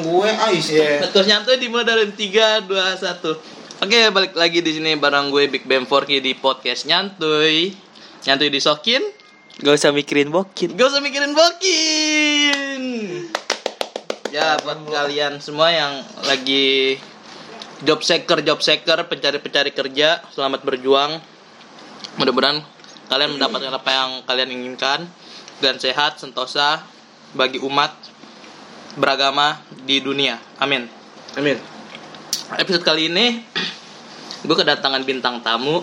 gue ais Iya. Podcast nyantuy dimulai dari 3, 2, 1 Oke balik lagi di sini bareng gue Big Bang Forky di podcast nyantuy Nyantuy disokin Gak usah mikirin bokin. Gak usah mikirin bokin. Ya buat kalian semua yang lagi Job seeker, job seeker, pencari-pencari kerja Selamat berjuang. Mudah-mudahan kalian mendapatkan apa yang kalian inginkan. Dan sehat, sentosa Bagi umat beragama di dunia Amin Amin Episode kali ini Gue kedatangan bintang tamu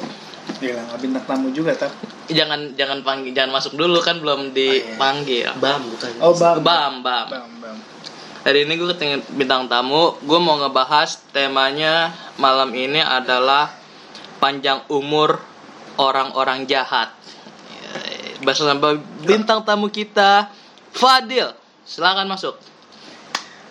Gila, nggak bintang tamu juga, tak? Jangan jangan panggil jangan masuk dulu kan belum dipanggil Bam bukan Oh, bam. Bam, bam. Bam, bam. Hari ini gue ketemu bintang tamu. Gue mau ngebahas temanya malam ini adalah panjang umur orang-orang jahat. Bahasa sama bintang tamu kita Fadil. Silakan masuk.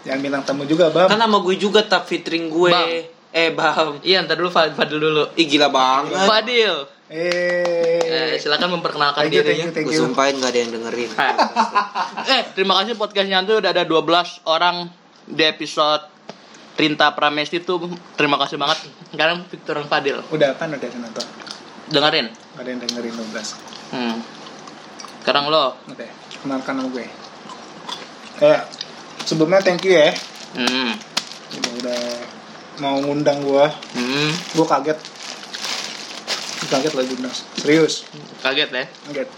Yang bintang tamu juga, bam. Kan nama gue juga tak featuring gue Bam. Eh Bam Iya, ntar dulu Fad- Fadil dulu. Ih gila banget Fadil. Eh, Eh, silakan memperkenalkan thank you, thank dirinya. you, thank Gue sumpahin gak ada yang dengerin eh, terima kasih podcastnya tuh udah ada 12 orang di episode Rinta Pramesti tuh terima kasih banget. Sekarang Victor Fadil Udah kan udah ada nonton. dengerin. Ada yang dengerin 12. Hmm. Sekarang lo. Oke, kenalkan nama gue. Eh, sebelumnya thank you ya. Hmm. Udah, udah mau ngundang gue. Hmm. Gue kaget. Kaget lagi undang. Serius. Kaget ya. Kaget.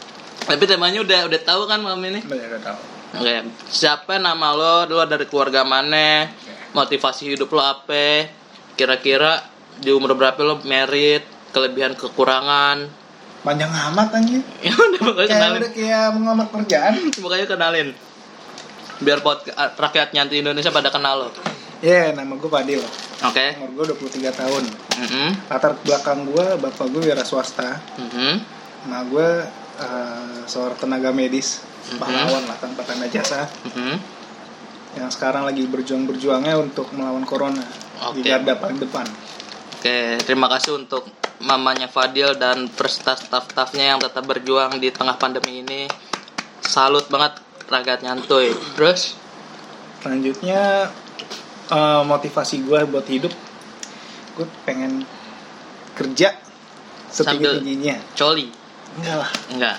Tapi temanya udah udah tahu kan malam ini? Udah, udah tahu. Oke. Siapa nama lo? Lo dari keluarga mana? Motivasi hidup lo apa? Kira-kira di umur berapa lo merit? Kelebihan kekurangan? Panjang amat anjir. Ya udah pokoknya Kayak kenalin. udah kayak mengelamar kerjaan. Pokoknya kenalin. Biar pot rakyat nyantai Indonesia pada kenal lo. Ya, nama gue Fadil. Oke. Umur gue 23 tahun. Mhm. Latar belakang gue, bapak gue wira swasta. Mhm. Nah gue eh, seorang tenaga medis, Mhm. pahlawan lah tanpa tanda jasa, Mhm. yang sekarang lagi berjuang-berjuangnya untuk melawan corona di Oke. garda paling depan. Oke, terima kasih untuk mamanya Fadil dan peserta staff-staffnya yang tetap berjuang di tengah pandemi ini. Salut banget rakyat nyantuy. Terus, Selanjutnya eh, motivasi gue buat hidup, gue pengen kerja setinggi tingginya. coli. Enggak lah, Enggak.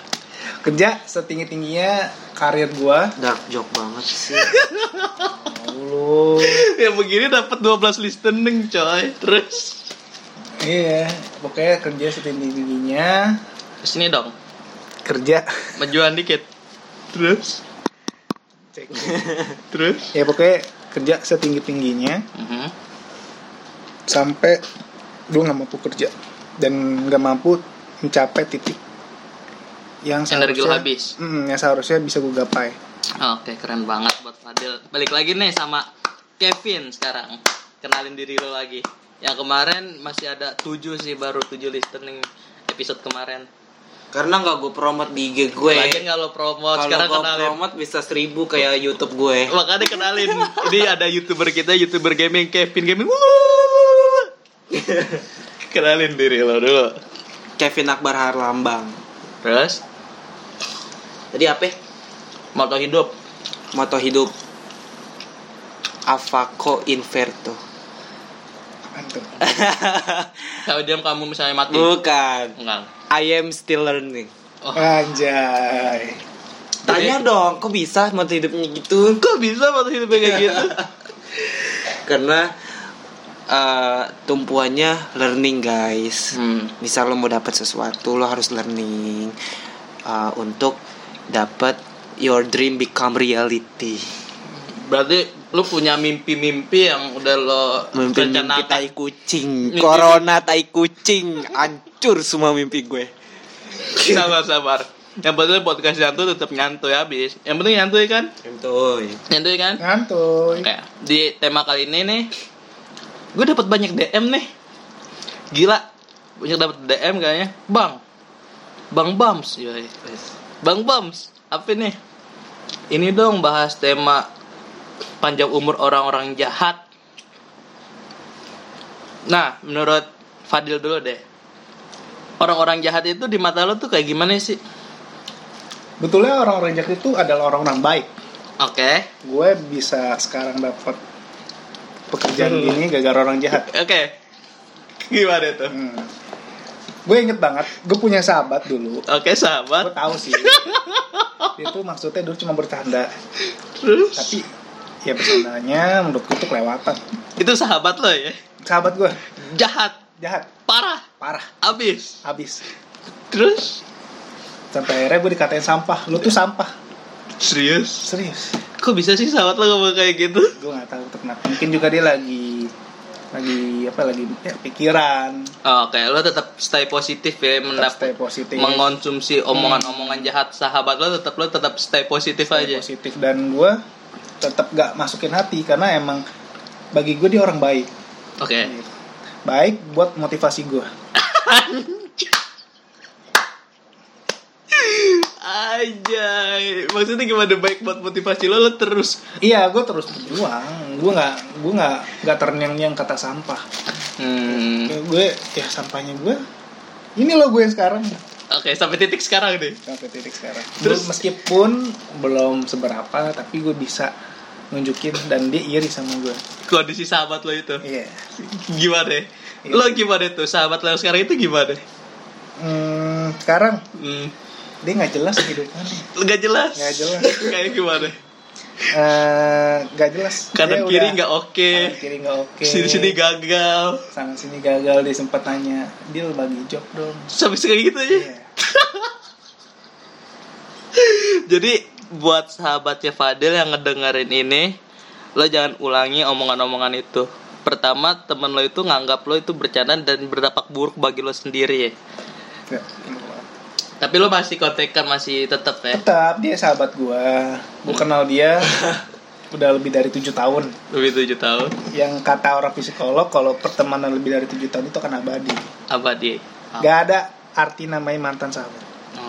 kerja setinggi tingginya karir gue. Dark joke banget sih Lu, ya begini dapat 12 listening, coy. Terus, iya, pokoknya kerja setinggi tingginya, ke sini dong. kerja. Majuan dikit. Terus, Cek. terus. ya pokoknya kerja setinggi tingginya. Mhm. sampai gue nggak mampu kerja dan nggak mampu mencapai titik yang Energi lo habis. Hmm, yang seharusnya bisa gue gapai Oke, keren banget buat Fadil. Balik lagi nih sama Kevin sekarang. Kenalin diri lo lagi. Yang kemarin masih ada 7 sih baru 7 listening episode kemarin. Karena gak gue promote di IG gue Lagi nggak lo promote Kalau sekarang gue kenalin. promote bisa seribu kayak Youtube gue Makanya kenalin. Ini ada YouTuber kita, YouTuber gaming Kevin Gaming. kenalin diri lo dulu. Kevin Akbar Harlambang Terus Jadi apa? ya? moto hidup. Moto hidup Avaco Inverto Apaan tuh? Kalau diam kamu misalnya mati. Bukan Enggak. I am still learning Oh. anjay Tanya dong, kok bisa moto hidupnya gitu? Kok bisa moto hidupnya kayak gitu? Karena eh, tumpuannya learning guys. Hmm. Misal lo mau dapat sesuatu, lo harus learning eh, untuk dapat your dream become reality. Berarti lu punya mimpi-mimpi yang udah lo Mimpi mimpi rencanakan. tai kucing, Mimpi- corona tai kucing, hancur semua mimpi gue. sabar sabar. Yang penting podcast nyantuy tetap nyantuy habis. Yang penting nyantuy kan? Entoy. nyantuy kan? Ngantuy Oke, di tema kali ini nih gue dapat banyak DM nih. Gila banyak dapat DM kayaknya. Bang. Bang bams yoi. bang bams apa nih? Ini dong bahas tema panjang umur orang-orang jahat nah menurut Fadil dulu deh orang-orang jahat itu di mata lo tuh kayak gimana sih betulnya orang-orang jahat itu adalah orang-orang baik oke gue bisa sekarang dapat pekerjaan Hmm. gini gara-gara orang jahat Oke. Gimana tuh? hmm. gue inget banget gue punya sahabat dulu Oke, gue sahabat. tahu sih itu maksudnya dulu cuma bercanda Terus tapi ya bercandanya menurut gue tuh kelewatan. Itu sahabat lo ya. sahabat gue Jahat, jahat. Parah, parah. Abis. habis. Terus? Sampai akhirnya gue dikatain sampah. Lu tuh sampah. Serius? serius. Kok bisa sih sahabat lo ngomong kayak gitu? gue nggak tahu kenapa mungkin juga dia lagi lagi apa lagi ya, pikiran. Oke, lo tetap stay positif ya mendapat stay positif. mengonsumsi omongan-omongan jahat sahabat lo tetap lo tetap stay positif stay aja. positif. Dan gue tetap gak masukin hati karena emang bagi gue dia orang baik Oke. baik buat motivasi gue Anjay, maksudnya gimana baik buat motivasi lo lo terus. iya gue terus berjuang gue nggak gue nggak nggak ternyang-nyang kata sampah Hmm. Gue ya sampahnya gue ini loh gue yang sekarang Oke, sampai titik sekarang deh. sampai titik sekarang Terus- Terus meskipun belum seberapa tapi gue bisa nunjukin dan dia iri sama gue Kondisi sahabat lo itu. iya Gimana? Iya. Lo gimana tuh? Sahabat lo sekarang itu gimana? Hmm, sekarang Hmm. dia nggak jelas kehidupannya Gak jelas. Nggak jelas. Kayak gimana? Eh, nggak jelas Kanan Dia kiri nggak oke. kanan kiri nggak oke Sini sini gagal. sana sini gagal dia sempat nanya dia bagi job dong Sampai kayak gitu aja. Iya. Jadi buat sahabatnya Fadil yang ngedengerin ini, lo jangan ulangi omongan-omongan itu. Pertama, temen lo itu nganggap lo itu bercanda dan berdampak buruk bagi lo sendiri ya. Ya. Tapi lo masih kontekan, masih tetap ya. tetap dia sahabat gua gua kenal dia udah lebih dari tujuh tahun Lebih tujuh tahun. yang kata orang psikolog kalau pertemanan lebih dari tujuh tahun itu akan abadi Apa dia? Gak ada arti namanya mantan sahabat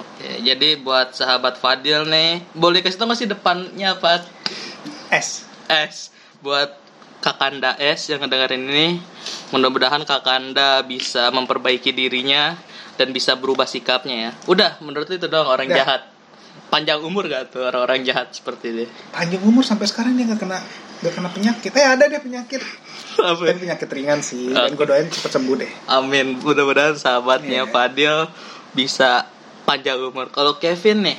Oke, jadi buat sahabat Fadil nih, boleh kasih tau nggak sih depannya apa? S. S. Buat Kakanda S yang ngedengerin ini mudah-mudahan Kakanda bisa memperbaiki dirinya dan bisa berubah sikapnya ya. Udah menurut itu doang orang Udah. jahat. Panjang umur gak tuh orang-orang jahat seperti ini panjang umur sampai sekarang dia nggak kena nggak kena penyakit. Eh ada dia penyakit. Apa? Ya? tapi penyakit ringan sih. Dan gue doain cepet sembuh deh. Amin. Mudah-mudahan sahabatnya Iya. Fadil bisa panjang umur. Kalau Kevin nih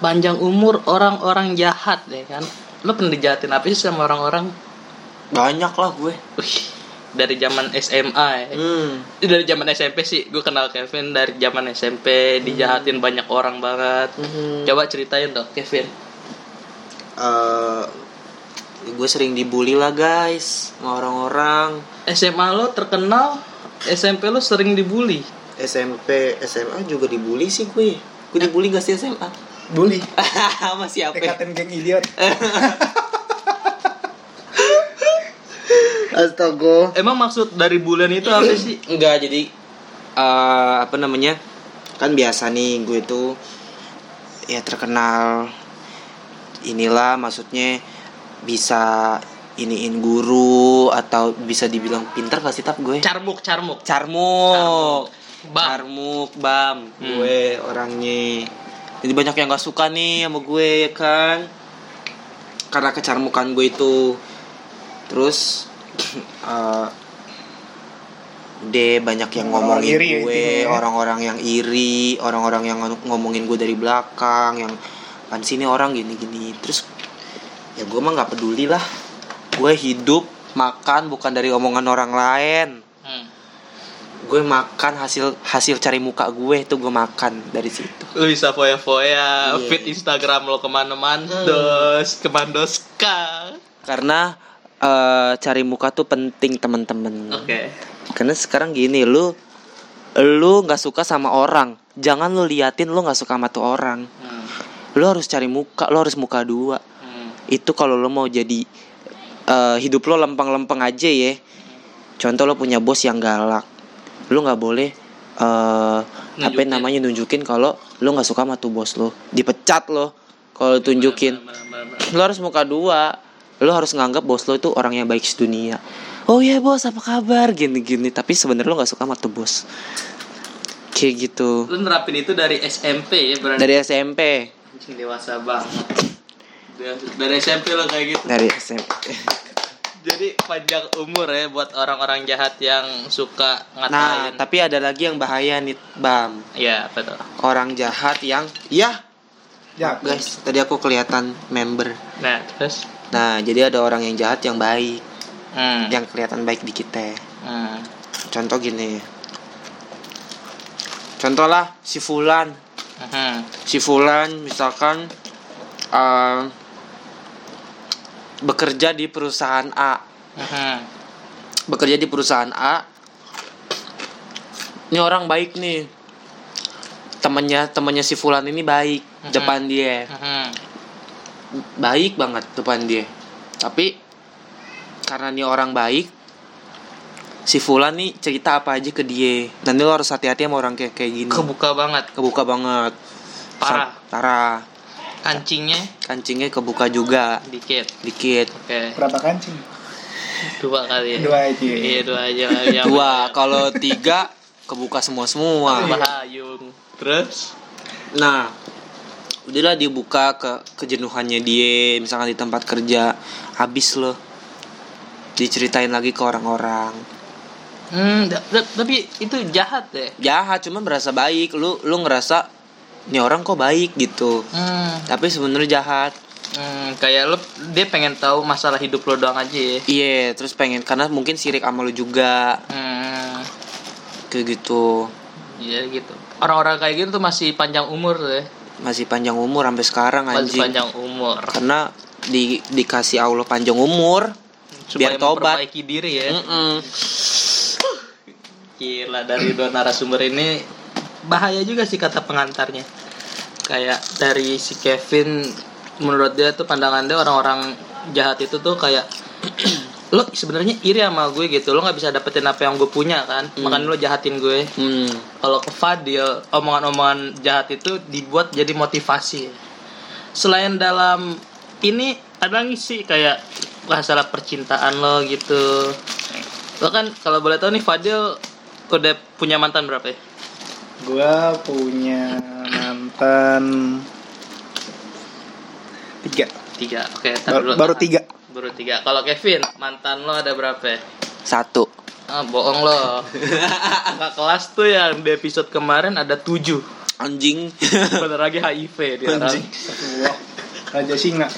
panjang umur orang-orang jahat ya kan? Lo pernah dijahatin apa sih sama orang-orang? Banyak lah gue. Wih, dari zaman SMA ya. Hmm. Dari zaman SMP sih gue kenal Kevin dari zaman SMP dijahatin banyak orang banget. Mhm. coba ceritain dong Kevin. Eh, gue sering dibully lah guys sama orang-orang. SMA lo terkenal SMP lo sering dibully SMP SMA juga dibully sih gue. Gue dibully gak sih SMA bully? Sama siapa? Ya? ikatin geng idiot. Astaga. Emang maksud dari bulan itu apa sih? Enggak jadi eh, apa namanya? Kan biasa nih gue tuh ya terkenal inilah maksudnya bisa iniin guru atau bisa dibilang pintar pasti tap gue? Carmuk. Carmuk. Carmuk Bam. carmuk bam Hmm. gue orangnya jadi banyak yang gak suka nih sama gue ya kan karena kecarmukan gue itu terus eh deh banyak yang ngomongin iri ya gue ya. orang-orang yang iri orang-orang yang ngomongin gue dari belakang yang kan sini orang gini-gini terus ya gue mah nggak peduli lah gue hidup makan bukan dari omongan orang lain. Gue makan hasil hasil cari muka gue itu gue makan dari situ. Lu bisa foya-foya Iya. feed Instagram lo ke mana-mana dos kemandoska. Karena eh, cari muka tuh penting teman-teman. Oke. Karena sekarang gini lu lu nggak suka sama orang. Jangan lu liatin lu nggak suka sama tuh orang. Hmm. lu harus cari muka lu harus muka dua. Hmm. itu kalau lu mau jadi eh, hidup lo lempeng-lempeng aja ya. Contoh lo punya bos yang galak lu nggak boleh eh apa namanya nunjukin kalau lu nggak suka sama tuh bos lo dipecat lo kalau lu tunjukin. Lo harus muka dua. Lo harus nganggap bos lo itu orang yang baik sedunia. Oh ya bos apa kabar? Gini gini tapi sebenarnya lo nggak suka sama tuh bos. Kayak gitu. Lu nerapin itu dari SMP ya berarti. Dari SMP dewasa banget. Dari- dari SMP lo kayak gitu. Dari SMP Jadi panjang umur ya buat orang-orang jahat yang suka Nah, ngatain. tapi ada lagi yang bahaya nih, Bam. Iya, tuh? Orang jahat yang ya, Ya, guys, tadi aku kelihatan member. Nah, terus Nah, jadi ada orang yang jahat yang baik, hmm. yang kelihatan baik di kita. hmm. Contoh gini. Contoh lah si Fulan. Hmm. Si Fulan misalkan eh, bekerja di perusahaan A. Hmm. Bekerja di perusahaan A. Ini orang baik nih. Temennya temennya si Fulan ini baik Mhm. depan dia. Hmm. Baik banget depan dia. Tapi karena dia orang baik si Fulan nih cerita apa aja ke dia. Nanti lo harus hati-hati sama orang kayak kayak gini. Kebuka banget. kebuka banget Parah. Sa- parah Kancingnya kancingnya kebuka juga dikit. dikit Oke. berapa kancing? Dua kali ya. Dua aja. Iya, dua aja. Yang dua kalau tiga kebuka semua semua Bahayung. Terus nah udahlah dibuka ke kejenuhannya dia misalkan di tempat kerja habis loh diceritain lagi ke orang-orang Hmm, tapi itu jahat deh. jahat cuma berasa baik lu lu ngerasa ini orang kok baik gitu Hmm, tapi sebenarnya jahat hmm, kayak lo dia pengen tahu masalah hidup lo doang aja ya. iya terus pengen karena mungkin sirik sama lu juga Hmm, kayak gitu iya gitu. Orang-orang kayak gitu tuh masih panjang umur tuh ya. masih panjang umur sampai sekarang Masih anjing panjang umur. karena di dikasih Allah panjang umur Supaya biar tobat memperbaiki diri ya. Mm-mm. Gila dari dua narasumber ini bahaya juga sih kata pengantarnya. Kayak dari si Kevin menurut dia tuh pandangan dia orang-orang jahat itu tuh kayak lo sebenarnya iri sama gue gitu. Lo nggak bisa dapetin apa yang gue punya kan? Makanya lo jahatin gue. Hmm. kalau ke Fadil omongan-omongan jahat itu dibuat jadi motivasi. Selain dalam ini ada lagi sih kayak masalah percintaan lo gitu. Lo kan kalau boleh tahu nih Fadil udah punya mantan berapa ya Gua punya mantan tiga. tiga oke tar Baru, dulu. baru tiga. baru tiga kalau Kevin mantan lo ada berapa ya? satu ah bohong lo Kakak kelas tuh yang di episode kemarin ada tujuh anjing bentar lagi HIV dia Anjing. Raja Singa.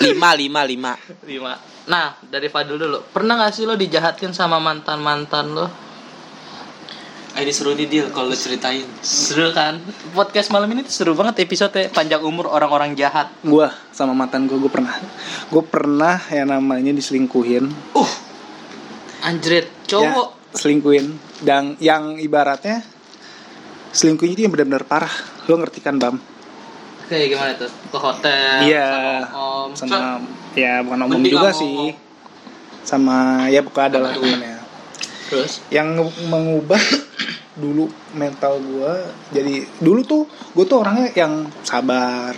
lima lima lima lima nah dari Fadil dulu pernah gak sih lo dijahatin sama mantan mantan lo Ah, ini seru nih deal kalau ceritain seru kan podcast malam ini tuh seru banget episode panjang umur orang-orang jahat Gua sama mantan gua gua pernah. Gua pernah yang namanya diselingkuhin. uh anjrit cowok Ya, selingkuhin. Dan yang ibaratnya selingkuhnya itu yang benar-benar parah. Lo ngerti kan, Bam? kayak gimana tuh ke hotel Iya. sama om Sama ya bukan omong juga sih. Sama ya pokoknya ada lah hubungannya. Terus? Yang mengubah dulu mental gue jadi dulu tuh gue tuh orangnya yang sabar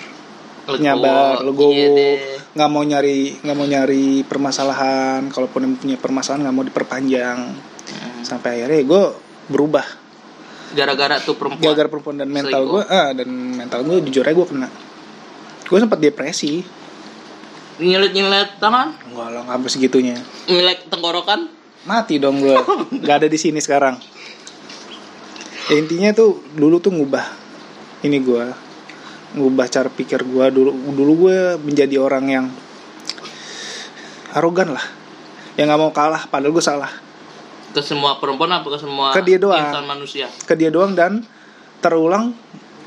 Legowo. nyabar legowo Iya nggak mau nyari nggak mau nyari permasalahan. Kalaupun yang punya permasalahan nggak mau diperpanjang. Hmm. sampai akhirnya gue berubah. Gara-gara tuh perempuan gara-gara perempuan dan mental gue ah dan mental gue jujur aja gue kena. Gue sempat depresi. Nyilet-nyilet tangan? Enggak lah nggak segitunya. Nyilet tenggorokan mati dong gue nggak ada di sini sekarang. Ya, intinya tuh dulu tuh ngubah ini gue ngubah cara pikir gue dulu dulu gue menjadi orang yang arogan lah. Yang nggak mau kalah padahal gue salah. Ke semua perempuan apa ke semua Ke dia doang. insan manusia? Ke dia doang dan terulang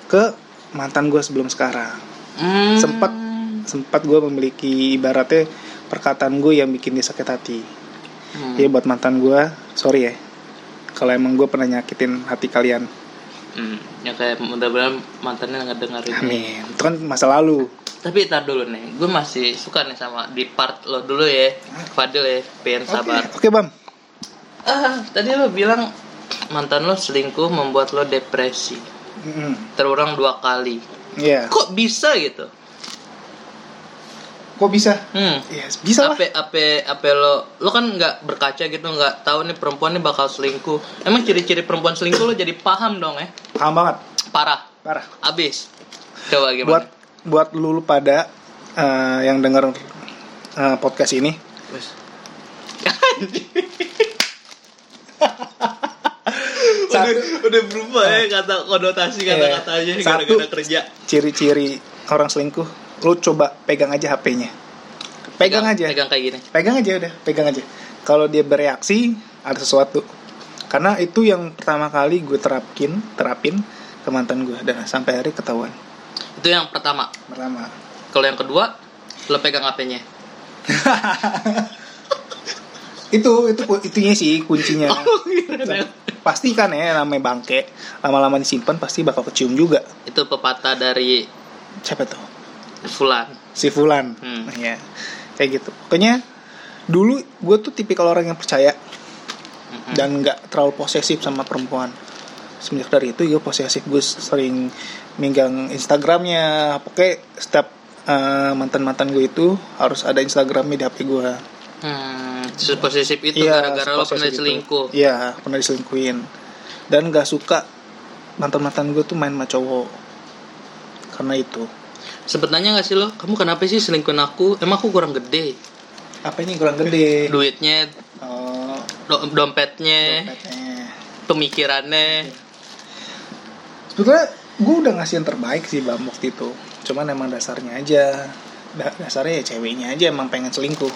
ke mantan gue sebelum sekarang. Hmm. Sempat. sempat gue memiliki ibaratnya perkataan gue yang bikin dia sakit hati Hmm. ya buat mantan gue sorry ya. Kalau emang gue pernah nyakitin hati kalian. Hmm. ya kayak mudah-mudahan mantannya nggak dengerin. Amin. Itu kan masa lalu. Tapi tar dulu nih gue masih suka nih sama di part lo dulu ya Fadil ya pengen oke sabar. oke bam ah tadi lo bilang mantan lo selingkuh membuat lo depresi. Mm, terulang dua kali. Iya. Kok bisa gitu kok bisa? Hmm. Ya bisa lah. Apa apa lo lo kan nggak berkaca gitu nggak tahu nih perempuan ini bakal selingkuh. Emang ciri-ciri perempuan selingkuh lo jadi paham dong ya paham banget. Parah. Parah. Abis. Coba gimana? Buat buat lulu pada eh, yang denger eh, podcast ini. Satu. udah, udah berubah ya kata konotasi kata-katanya Iya. gara-gara kerja. Ciri-ciri orang selingkuh lu coba pegang aja HP-nya pegang, aja. pegang kayak gini. Pegang aja udah pegang aja. Kalau dia bereaksi ada sesuatu. Karena itu yang pertama kali gue terapkin terapin ke mantan gue. Dan sampai hari ketahuan. Itu yang pertama. Pertama. Kalau yang kedua lo pegang HP-nya itu itu itunya sih kuncinya. Oh, iya. pasti kan ya namanya bangke lama-lama disimpan pasti bakal kecium juga. Itu pepatah dari siapa tuh Fulan. Si Fulan. Hmm. Nah, ya kayak gitu. Pokoknya dulu gue tuh tipikal orang yang percaya Mm-mm. dan nggak terlalu posesif sama perempuan. Semenjak dari itu gue posesif. Gue sering megang Instagramnya. Pokoknya setiap mantan mantan gue itu harus ada Instagramnya di HP gue Hmm, posesif itu Iya, gara-gara lo pernah seposesif itu. selingkuh. iya pernah diselingkuhin. Dan nggak suka mantan mantan gue tuh main sama cowok. Karena itu Sebenarnya gak sih lo? Kamu kenapa sih selingkuhin aku? Emang aku kurang gede. apa ini kurang gede Duitnya, oh, do- dompetnya, dompetnya. pemikirannya. sebetulnya gue udah ngasih yang terbaik sih bang waktu itu cuman emang dasarnya aja Da- dasarnya ya ceweknya aja emang pengen selingkuh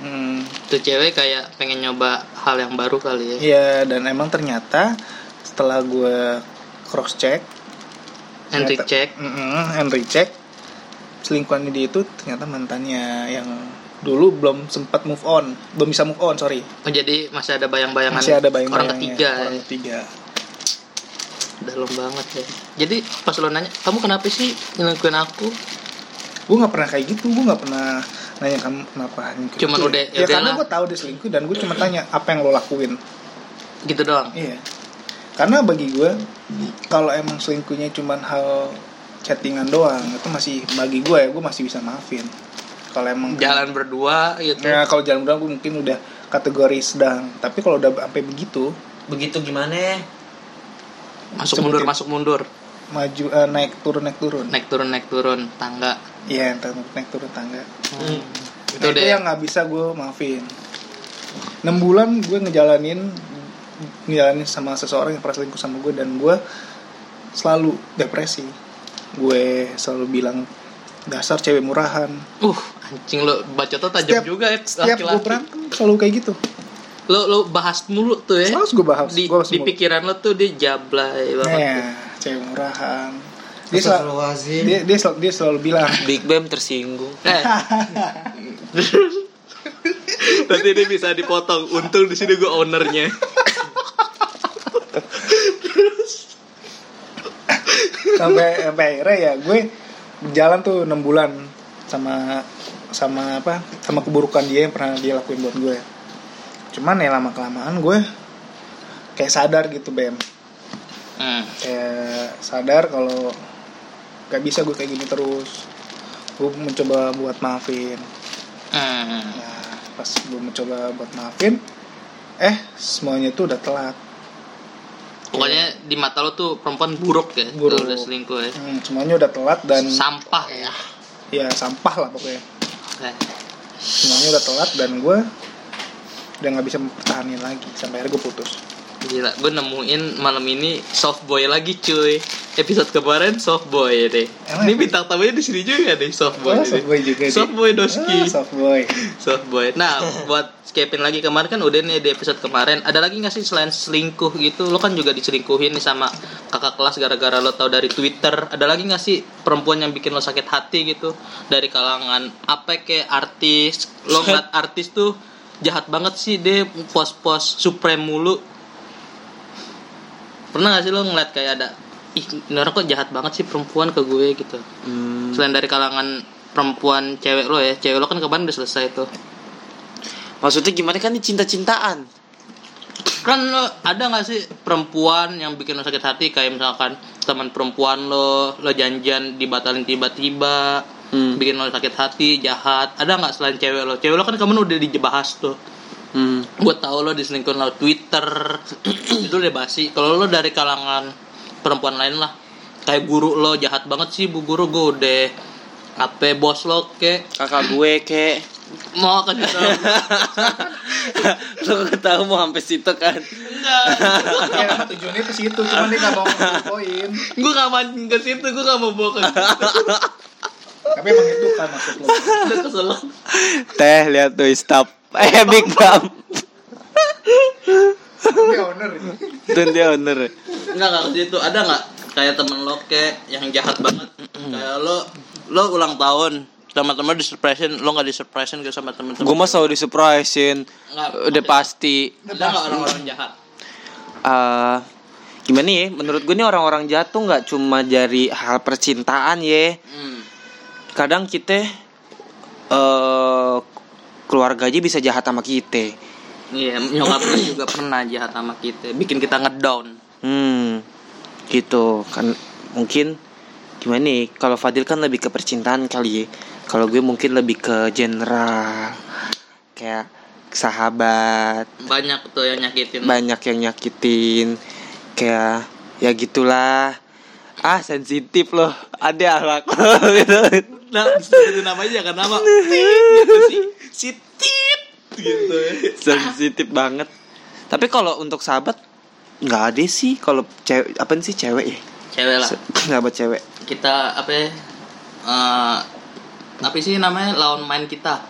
hmm, Tuh cewek kayak pengen nyoba hal yang baru kali ya. Iya dan emang ternyata setelah gue cross check Henry ternyata- check. Mm-mm, Henry check selingkuhannya dia itu ternyata mantannya yang dulu belum sempat move on belum bisa move on sorry Oh, jadi masih ada bayang-bayangan masih ada bayang orang ketiga. orang ya. ketiga Dalam banget ya. Jadi pas lo nanya, kamu kenapa sih selingkuhin aku? gue nggak pernah kayak gitu gue nggak pernah nanya kamu kenapa selingkuh Cuman Itu udah, ya, ya karena gue tahu dia selingkuh dan gue cuma tanya apa yang lo lakuin Gitu doang. Iya. Karena bagi gue kalau emang selingkuhnya cuman hal chattingan doang itu masih bagi gue ya gue masih bisa maafin. Kalau emang Jalan berdua gitu. ya kalau jalan berdua gue mungkin udah kategori sedang. Tapi kalau udah sampai begitu Begitu gimana? Masuk mundur, masuk mundur. maju eh, naik turun naik turun. Naik turun, naik turun tangga. Iya entar naik turun tangga. Hmm. Itu, Itu itu deh. yang nggak bisa gue maafin. 6 bulan gue ngejalanin ngejalanin sama seseorang yang pernah selingkuh sama gue dan gue selalu depresi. Gue selalu bilang dasar cewek murahan. Uh, anjing lo bacotnya tajam Setiap- juga ya Setiap gue berantem selalu kayak gitu. Lo lo bahas mulu tuh ya. Selalu gue bahas. Di, gue bahas di mulu. pikiran lo tuh dia jablay banget. Nah, cewek murahan. Dia selalu dia, dia, selalu, dia selalu bilang Big Bam tersinggung. Eh. Nanti dia bisa dipotong. Untung di sini gue ownernya. sampai sampai akhirnya ya gue jalan tuh enam bulan sama sama apa sama keburukan dia yang pernah dia lakuin buat gue. Cuman ya lama kelamaan gue kayak sadar gitu bem. Hmm. kayak sadar kalau gak bisa gue kayak gini terus. Gue mencoba buat maafin. Hmm. nah pas gue mencoba buat maafin eh semuanya tuh udah telat Pokoknya di mata lo tuh perempuan buruk ya. Buruk. Udah selingkuh ya. Hmm, semuanya udah telat dan Sampah ya. ya sampah lah pokoknya Eh. semuanya udah telat dan gue udah nggak bisa mempertahankan lagi sampai akhirnya gue putus Gila, gue nemuin malam ini soft boy lagi cuy. Episode kemarin soft boy deh. Emang ini bintang tamunya di sini juga deh soft boy. oh, ini. soft boy juga sih. Soft boy Doski. Ah, soft boy Soft boy. Nah, buat skipin lagi kemarin kan udah nih di episode kemarin. Ada lagi nggak sih selain selingkuh gitu? Lo kan juga diselingkuhin nih sama kakak kelas gara-gara lo tau dari Twitter. Ada lagi nggak sih perempuan yang bikin lo sakit hati gitu? Dari kalangan apa kayak artis. Lo ngeliat artis tuh jahat banget sih dia pos-pos supreme mulu. Pernah gak sih lo ngeliat kayak ada Ih, ini orang kok jahat banget sih perempuan ke gue gitu. Hmm, Selain dari kalangan perempuan cewek lo ya, cewek lo kan kemarin udah selesai tuh. Maksudnya gimana? Kan ini cinta-cintaan? kan lo ada nggak sih perempuan yang bikin lo sakit hati? Kayak misalkan teman perempuan lo lo janjian dibatalin tiba-tiba Hmm. bikin lo sakit hati jahat. Ada nggak selain cewek lo? Cewek lo kan kemarin udah dibahas tuh. Hmm. gue tahu lo diselingkuhin lo Twitter itu udah basi. Kalau lo dari kalangan perempuan lain lah. Kayak guru lo jahat banget sih bu guru. Gue udah apa bos lo kek. Kakak gue kek mau kasih tahu. Lo ketahu mau sampai situ kan? Enggak. Ya emang tujuannya ke situ cuman dia nggak mau poin. Gue gak mancing ke situ gue gak mau bawa ke situ. Tapi emang itu kan maksud lo kesel. Teh lihat tuh stop. Eh big bam tapi owner dan dia owner. Enggak enggak ke situ. Ada nggak kayak temen lo kayak yang jahat banget? kayak lo lo ulang tahun teman-teman di surprisein lo nggak di surprisein gitu sama temen-temen? Gue mah selalu disurprisein Nggak, udah pasti. Ada nggak orang-orang jahat? Eh gimana ya? Menurut gue nih orang-orang jahat tuh nggak cuma dari hal percintaan ya hmm. kadang kita eh keluarga aja bisa jahat sama kita. Iya nyokapnya juga pernah jahat sama kita. Bikin kita ngedown. Hmm gitu. Kan mungkin gimana nih kalau Fadil kan lebih ke percintaan kali ya kalau gue mungkin lebih ke general kayak sahabat. Banyak tuh yang nyakitin. Banyak yang nyakitin kayak ya gitulah. Ah sensitif loh. Ada ahlak lo gitu nah disebutin namanya jangan nama gitu sih gitu ya. sensitif banget. Tapi kalau untuk sahabat nggak ada sih. Kalau cewek apa sih cewek ya? Cewek lah. Sahabat cewek. Kita apa ya, eh, apa sih namanya lawan main kita.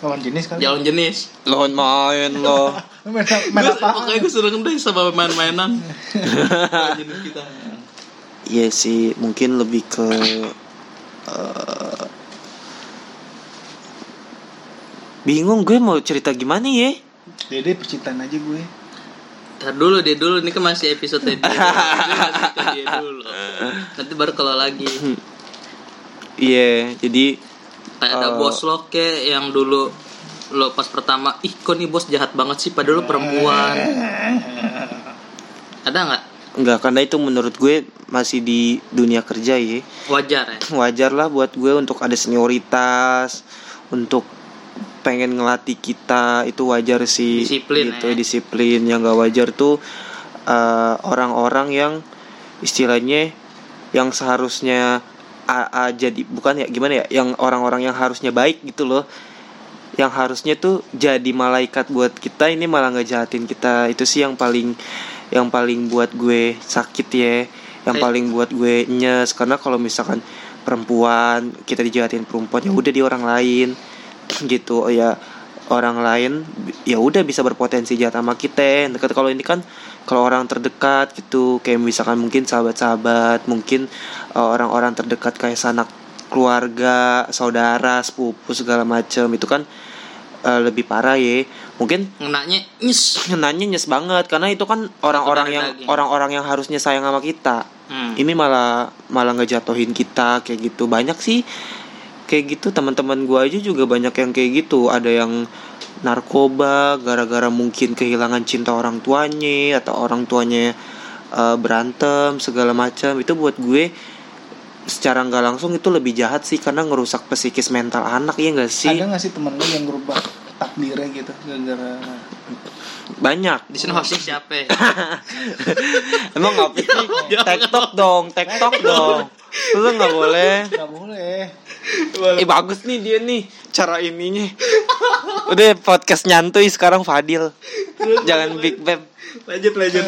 Lawan jenis kali. Jalan jenis. Lawan main lo main, main apa pokoknya gue seneng deh sama main-mainan. Lawan jenis kita. Iya sih mungkin lebih ke eh, bingung gue mau cerita gimana ya? Dede percintaan aja gue. Ntar dulu dia dulu. Ini kan masih episode dia. Dia dulu. Nanti baru kalau lagi iya jadi kayak ada Eh. bos lo ke yang dulu lo pas pertama ih kok nih bos jahat banget sih padahal lo perempuan. Ada nggak? Enggak, karena itu menurut gue masih di dunia kerja ya. Wajar ya. Wajar lah buat gue untuk ada senioritas, untuk pengen ngelatih kita itu wajar sih. Disiplin, gitu, ya. disiplin. Yang gak wajar tuh eh, orang-orang yang istilahnya yang seharusnya a- a- jadi bukan ya gimana ya, yang orang-orang yang harusnya baik gitu loh. Yang harusnya tuh jadi malaikat buat kita ini malah ngejahatin kita. Itu sih yang paling yang paling buat gue sakit ya yang Eh. paling buat gue nyes karena kalau misalkan perempuan kita dijahatin perempuan ya udah di orang lain gitu oh ya orang lain ya udah bisa berpotensi jahat sama kita. Dekat kalau ini kan kalau orang terdekat gitu kayak misalkan mungkin sahabat-sahabat mungkin eh, orang-orang terdekat kayak sanak keluarga saudara sepupu segala macam itu kan eh, lebih parah ya. Mungkin Ngenaknya nyes. nanya nyes banget karena itu kan orang-orang yang orang-orang yang harusnya sayang sama kita. Hmm. ini malah malah ngejatuhin kita kayak gitu. Banyak sih kayak gitu teman-teman gua aja juga banyak yang kayak gitu ada yang narkoba gara-gara mungkin kehilangan cinta orang tuanya atau orang tuanya eh, berantem segala macam itu buat gue secara nggak langsung itu lebih jahat sih karena ngerusak psikis mental anak ya gak sih ada nggak sih temen lu yang ngerubah takdirnya gitu gara-gara banyak Di sini hostnya siapa? ya? Emang apa sih? Jangan. Tektok dong, tektok dong. Lu nggak boleh. nggak boleh Eh bagus nih dia nih cara ininya. Udah podcast nyantui sekarang Fadil. Jangan Big Bang. lanjut lanjut.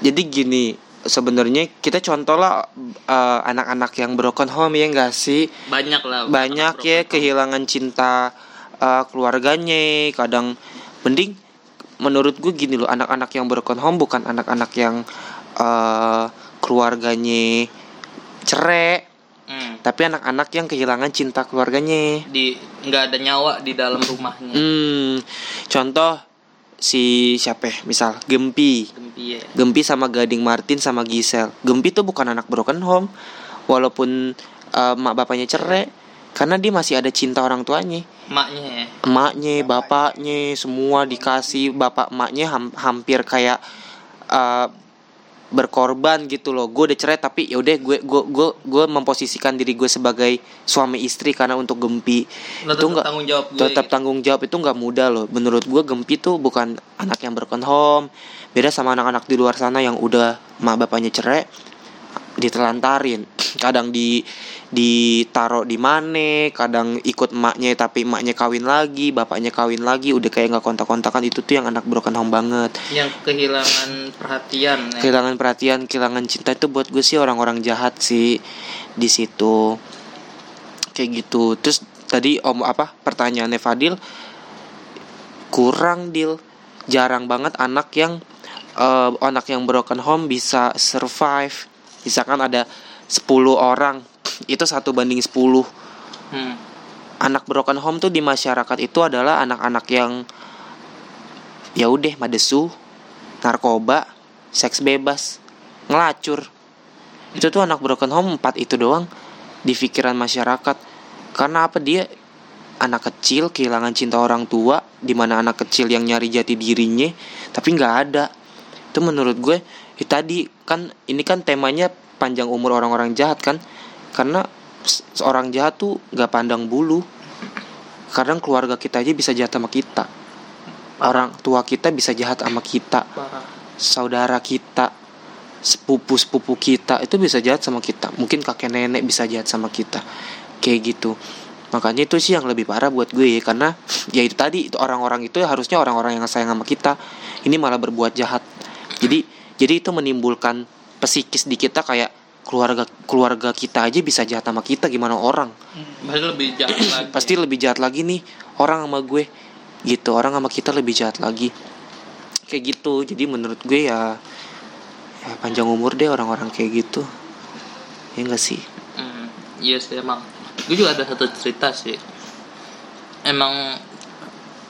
Jadi gini, sebenarnya kita contoh lah eh, anak-anak yang broken home ya enggak sih? Banyak lah. Banyak ya kehilangan cinta eh, keluarganya, kadang mending menurut gue gini loh, anak-anak yang broken home bukan anak-anak yang eh, keluarganya cerai, Hmm. tapi anak-anak yang kehilangan cinta keluarganya. Di nggak ada nyawa di dalam rumahnya. Hmm, contoh si siapa? ya? Misal Gempi. Gempi ya. Gempi sama Gading Martin sama Gisel. Gempi tuh bukan anak broken home, walaupun eh, mak bapaknya cerai, karena dia masih ada cinta orang tuanya, Maknya ya. emaknya, bapaknya, semua dikasih bapak emaknya ham- hampir kayak eh, berkorban gitu loh. Gue udah cerai tapi ya udah gue gue gue gue memposisikan diri gue sebagai suami istri karena untuk Gempi Lo itu tetap nggak tanggung jawab gue. tetap gitu. tanggung jawab itu nggak mudah loh menurut gue Gempi tuh bukan anak yang broken home beda sama anak-anak di luar sana yang udah mak bapaknya cerai ditelantarin. Kadang di ditaro di mana kadang ikut emaknya tapi emaknya kawin lagi bapaknya kawin lagi udah kayak nggak kontak-kontakan itu tuh yang anak broken home banget. Yang kehilangan perhatian ya. kehilangan perhatian kehilangan cinta itu buat gue sih orang-orang jahat sih di situ. Kayak gitu. Terus tadi om apa pertanyaannya Fadil? Kurang deal jarang banget anak yang eh, anak yang broken home bisa survive misalkan ada 10 orang itu satu banding 10 Hmm. anak broken home tuh di masyarakat itu adalah anak-anak yang ya udah madesu, narkoba, seks bebas, ngelacur. Itu tuh anak broken home empat itu doang di pikiran masyarakat. Karena apa dia anak kecil kehilangan cinta orang tua, di mana anak kecil yang nyari jati dirinya, tapi nggak ada. Itu menurut gue, ya tadi kan ini kan temanya panjang umur orang-orang jahat kan, karena se- seorang jahat tuh nggak pandang bulu. Kadang keluarga kita aja bisa jahat sama kita. Orang tua kita bisa jahat sama kita. Saudara kita sepupu sepupu kita itu bisa jahat sama kita. Mungkin kakek nenek bisa jahat sama kita. Kayak gitu. Makanya itu sih yang lebih parah buat gue karena ya itu tadi itu orang-orang itu ya harusnya orang-orang yang sayang sama kita. Ini malah berbuat jahat. Jadi jadi itu menimbulkan psikis di kita kayak keluarga keluarga kita aja bisa jahat sama kita gimana orang? Pasti lebih jahat lagi. pasti lebih jahat lagi nih orang sama gue. Gitu orang sama kita lebih jahat lagi. Kayak gitu. Jadi menurut gue ya, ya panjang umur deh orang-orang kayak gitu. Ya enggak sih? Hmm, iya sih emang. Gue juga ada satu cerita sih. Emang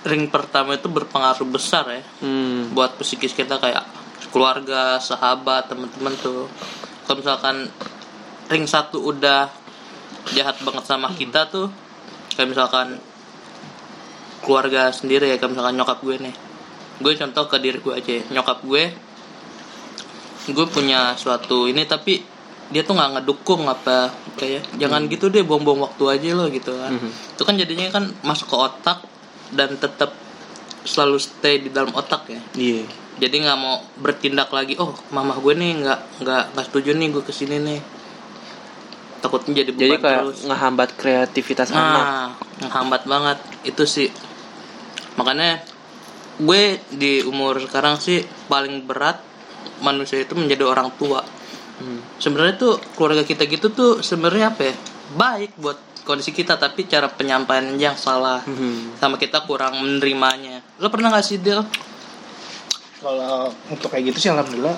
ring pertama itu berpengaruh besar ya hmm. buat psikis kita kayak keluarga, sahabat, teman-teman tuh. Kalau misalkan ring satu udah jahat banget sama kita tuh, kayak misalkan keluarga sendiri ya, kayak misalkan nyokap gue nih. Gue contoh ke diri gue aja, ya. nyokap gue, gue punya suatu ini tapi dia tuh nggak ngedukung apa kayak jangan gitu deh buang-buang waktu aja lo gitu kan Mhm. itu kan jadinya kan masuk ke otak dan tetap selalu stay di dalam otak ya iya jadi nggak mau bertindak lagi oh mamah gue nih nggak nggak nggak setuju nih gue ke sini nih. Takutnya jadi beban jadi kayak terus. ngehambat kreativitas anak. nah menghambat banget itu sih. Makanya gue di umur sekarang sih paling berat manusia itu menjadi orang tua. Hmm. sebenarnya tuh keluarga kita gitu tuh sebenarnya apa ya? Baik buat kondisi kita tapi cara penyampaian yang salah Mhm. sama kita kurang menerimanya. Lo pernah gak sih Del kalau untuk kayak gitu sih alhamdulillah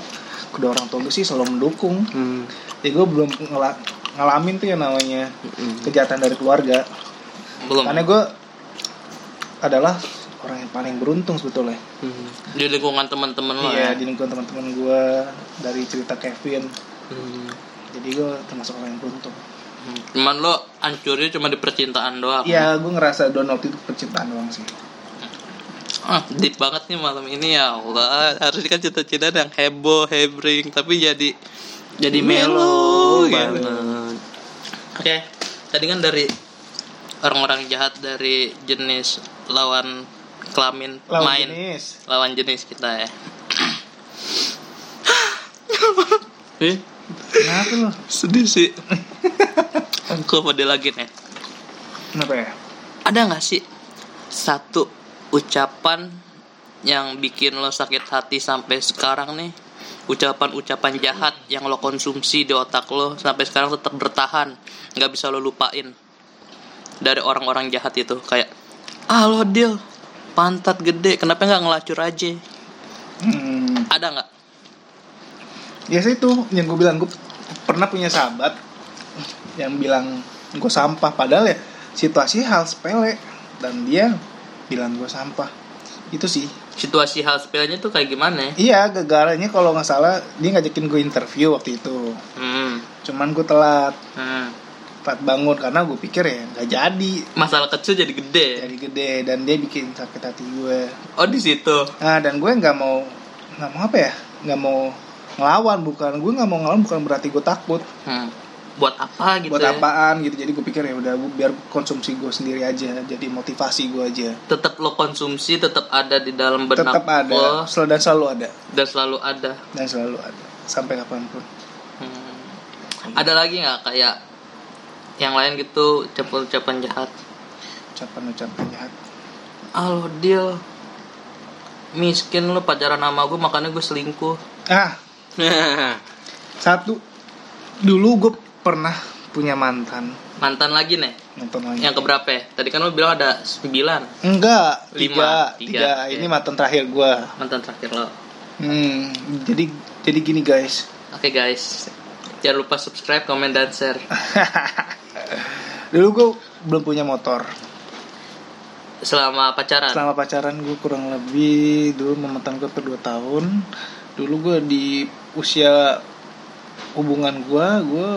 kedua orang tua gue sih selalu mendukung Hmm. jadi gue belum ngela- ngalamin tuh yang namanya Mm-mm. kejahatan dari keluarga belum karena gue adalah orang yang paling beruntung sebetulnya Hmm. di lingkungan teman-teman lo iya ya di lingkungan teman-teman gue dari cerita Kevin Hmm. jadi gue termasuk orang yang beruntung cuman lo hancurnya cuma di percintaan doang Iya, gue ngerasa Donald itu percintaan doang sih. Deep banget nih malam ini ya Allah. Harusnya kan cita-cita yang heboh, hebring, tapi jadi jadi melo gitu. banget Oke, tadi kan dari orang-orang jahat dari jenis lawan kelamin Lawan main jenis. lawan jenis kita ya. Eh, Kenapa lo? sedih sih. Aku pada lagi nih. Kenapa ya? Ada nggak sih satu ucapan yang bikin lo sakit hati sampai sekarang nih? Ucapan-ucapan jahat yang lo konsumsi di otak lo sampai sekarang tetap bertahan, nggak bisa lo lupain. Dari orang-orang jahat itu kayak ah lo deal. Pantat gede kenapa nggak ngelacur aja? Hmm. ada nggak? Ya sih itu yang gue bilang gue pernah punya sahabat yang bilang gue sampah. Padahal ya situasi hal sepele. Dan dia bilang gue sampah. Itu sih. Situasi hal sepelenya tuh kayak gimana? Ya iya gagalnya kalau nggak salah dia ngajakin gue interview waktu itu. Hmm, cuman gue telat. Hmm. telat bangun karena gue pikir ya nggak jadi. Masalah kecil jadi gede. Jadi gede dan dia bikin sakit hati gue oh di situ? Nah dan gue nggak mau nggak mau apa ya? Nggak mau ngelawan bukan. Gue nggak mau ngelawan bukan berarti gue takut. Hmm. Buat apa gitu buat ya? apaan gitu. Jadi gue pikir ya udah biar konsumsi gue sendiri aja jadi motivasi gue aja. Tetap lo konsumsi tetap ada di dalam benak tetap ada. lo. Sel dan selalu ada. Dan selalu ada. Dan selalu ada. Sampai kapan pun. Hmm. ada lagi nggak kayak yang lain gitu? Ucapan-ucapan jahat. Ucapan-ucapan jahat. Ah lo deal miskin lo pacaran sama gue makanya gue selingkuh. Ah. Satu. Dulu gue pernah punya mantan. Mantan lagi nih nonton lagi. Yang keberapa ya? Tadi kan lo bilang ada sembilan. Enggak Lima. tiga Tiga, tiga. oke. ini mantan terakhir gue mantan terakhir lo. Hmm jadi jadi gini guys. Oke guys. Jangan lupa subscribe komen dan share. Dulu gue belum punya motor. Selama pacaran? Selama pacaran gue kurang lebih dulu mantan gue per 2 tahun. Dulu gue di usia hubungan gue gue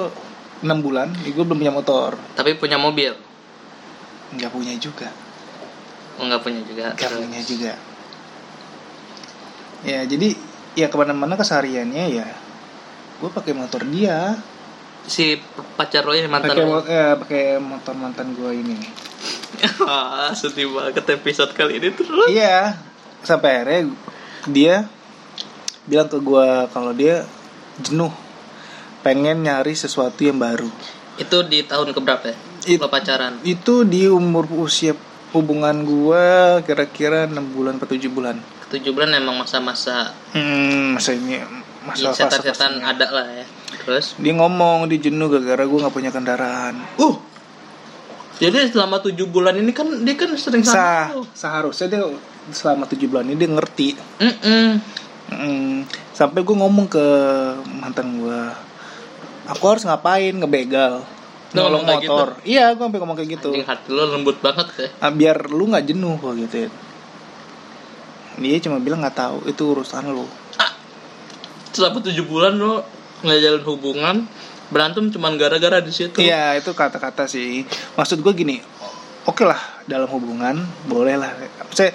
enam bulan gue belum punya motor. Tapi punya mobil? Nggak punya juga. Oh, nggak punya juga. Nggak punya juga. Ya jadi ya ke mana-mana kesehariannya ya gue pakai motor dia. Si pacar lo ini mantan pakai mo- eh, pakai motor mantan gue ini. Ah, sedih banget episode kali ini terus. Iya sampai akhirnya dia bilang ke gue kalau dia jenuh pengen nyari sesuatu yang baru. Itu di tahun keberapa ya? It- lo pacaran? itu di umur usia hubungan gue kira-kira 6 bulan atau 7 bulan. Tujuh bulan emang masa-masa hmm masa ini ya, masa setan-setan fase-fasenya. ada lah ya. Terus? Dia ngomong dia jenuh gara-gara gue nggak punya kendaraan. Uh! Jadi selama tujuh bulan ini kan dia kan sering sama lo seharusnya dia selama 7 bulan ini dia ngerti. Mm-mm. Mm, sampai gue ngomong ke mantan gue aku harus ngapain? Ngebegal. Nolong kayak motor. Iya gue sampai ngomong kayak gitu. Anjing hati lo lembut banget ya. Ah, biar lu nggak jenuh gue gituin dia cuma bilang nggak tahu itu urusan lu. Selama tujuh bulan lo ngejalin hubungan berantem cuman gara-gara di situ. Iya itu kata-kata sih. Maksud gue gini oke lah dalam hubungan boleh lah. Saya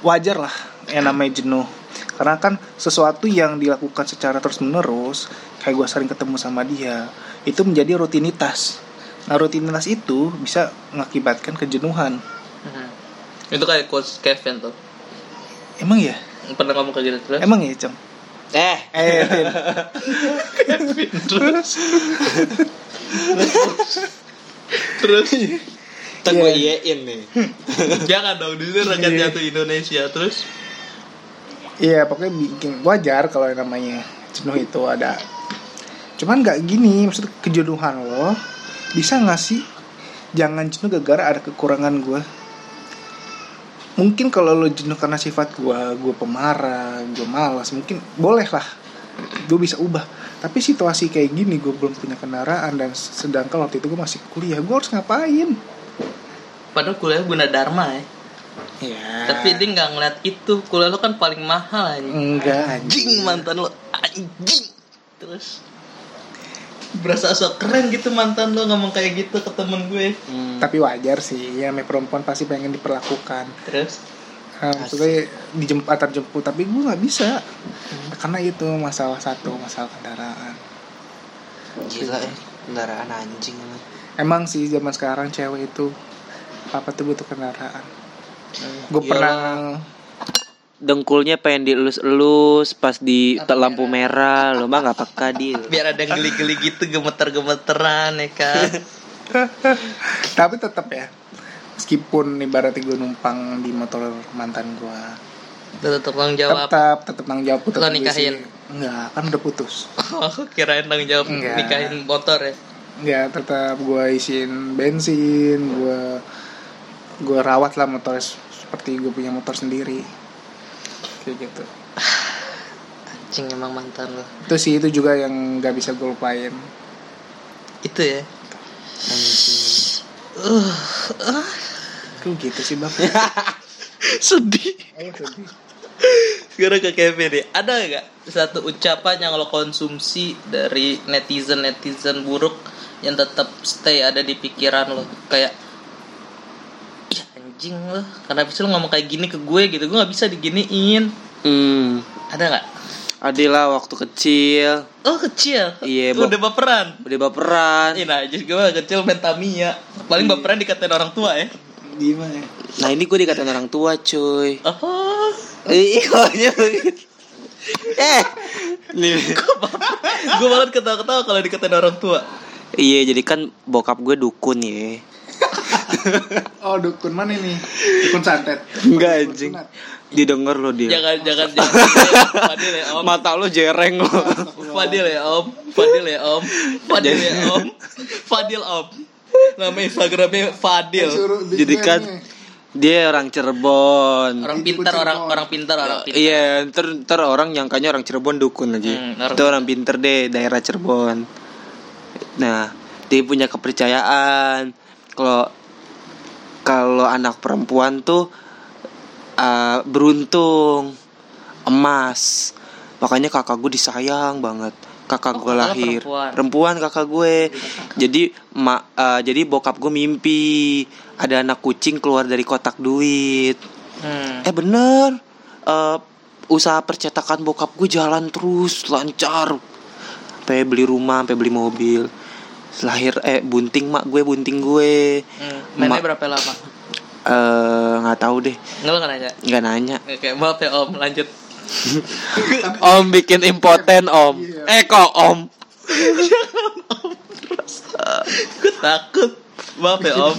wajar lah yang namanya jenuh. Karena kan sesuatu yang dilakukan secara terus menerus kayak gue sering ketemu sama dia itu menjadi rutinitas. Nah rutinitas itu bisa mengakibatkan kejenuhan. Mhm. itu kayak coach Kevin tuh. Emang ya? Pernah ngomong kayak gitu terus? Emang ya cem? Eh. Eh. Kevin terus? Terus? Kita gue iyain nih. Jangan dong di sini rakyat jatuh Indonesia terus? Iya pokoknya bikin wajar kalau yang namanya jenuh itu ada. Cuman nggak gini, maksud kejenuhan lo bisa nggak sih jangan jenuh gara-gara ada kekurangan gue. Mungkin kalau lo jenuh karena sifat gue, gue pemarah, gue malas, mungkin boleh lah, gue bisa ubah. Tapi situasi kayak gini, gue belum punya kendaraan dan sedangkan waktu itu gue masih kuliah, gue harus ngapain? padahal kuliah guna dharma ya Ya. tapi dia nggak ngeliat itu kuliah lo kan paling mahal anjing enggak anjing mantan lo anjing terus berasa sok keren gitu mantan lo ngomong kayak gitu ke temen gue. Hmm. Tapi wajar sih, ya namanya perempuan pasti pengen diperlakukan. terus? Nah, maksudnya dijemput antar jemput tapi gue nggak bisa. Karena itu masalah satu masalah kendaraan. Gila ya kendaraan anjing emang. emang sih zaman sekarang cewek itu apa tuh butuh kendaraan? Gue pernah dengkulnya pengen dielus-elus pas di lampu merah. Lo mah nggak peka deal biar ada yang geli-geli gitu gemeter-gemeteran ya kan? Tapi tetap ya meskipun ibaratnya gue numpang di motor mantan gue. Tetap tanggung jawab. Tetap tetap tanggung jawab tetap Lo nikahin? enggak kan udah putus. Oh, kirain tanggung jawab Enggak. nikahin motor ya? Ya tetap gue isiin bensin gue gue rawat lah motor seperti gue punya motor sendiri kayak gitu. Anjing emang mantan lo itu sih itu juga yang nggak bisa gue lupain. Itu ya? Kok gitu sih bang. Sedih. Ayo, sedih. sekarang ke Kevin nih. Ada nggak satu ucapan yang lo konsumsi dari netizen netizen buruk yang tetap stay ada di pikiran lo? Kayak "Ih, anjing lo kenapa sih lo ngomong kayak gini ke gue? gitu. Gue nggak bisa diginiin hmm. Ada nggak? Adila waktu kecil. Oh kecil? Iya, udah Bob. baperan? udah baperan. Ini aja gue kecil main Tamiya. Paling baperan dikatain orang tua ya. Gimana? Nah ini gue dikatain orang tua cuy. Oh iya begitu eh! Nih Gue malah ketawa-ketawa kalau dikatain orang tua. Iya jadi kan bokap gue dukun ya Oh dukun mana nih? Dukun santet. Enggak anjing. Didengar lo dia Jangan jangan jangan. Fadil ya om. Mata lo jereng lo Fadil ya om. Fadil ya om. Fadil ya om. Fadil om. Nama Instagramnya Fadil. Jadi kan. Dia orang Cirebon Orang pintar orang Cirebon. orang pintar orang pintar. Iya, ntar, ntar orang nyangkanya orang Cirebon dukun lagi. Hmm, orang- Itu orang pinter deh, daerah Cirebon. Nah, dia punya kepercayaan kalau kalau anak perempuan tuh uh, beruntung, emas. Makanya kakak gue disayang banget. Kakak Oh, gue lahir perempuan. kakak gue. Jadi ma, uh, jadi bokap gue mimpi ada anak kucing keluar dari kotak duit. Hmm. Eh bener Eh, Usaha percetakan bokap gue jalan terus Lancar Sampai beli rumah Sampai beli mobil Lahir Eh bunting mak gue Bunting gue Hmm. Mainnya Ma- berapa lama? Eh nggak tahu deh Nggak lo nggak nanya. nggak nanya Oke, maaf ya om, lanjut. Om bikin impoten om Iya. Eh kok om Gue takut. Maaf ya om.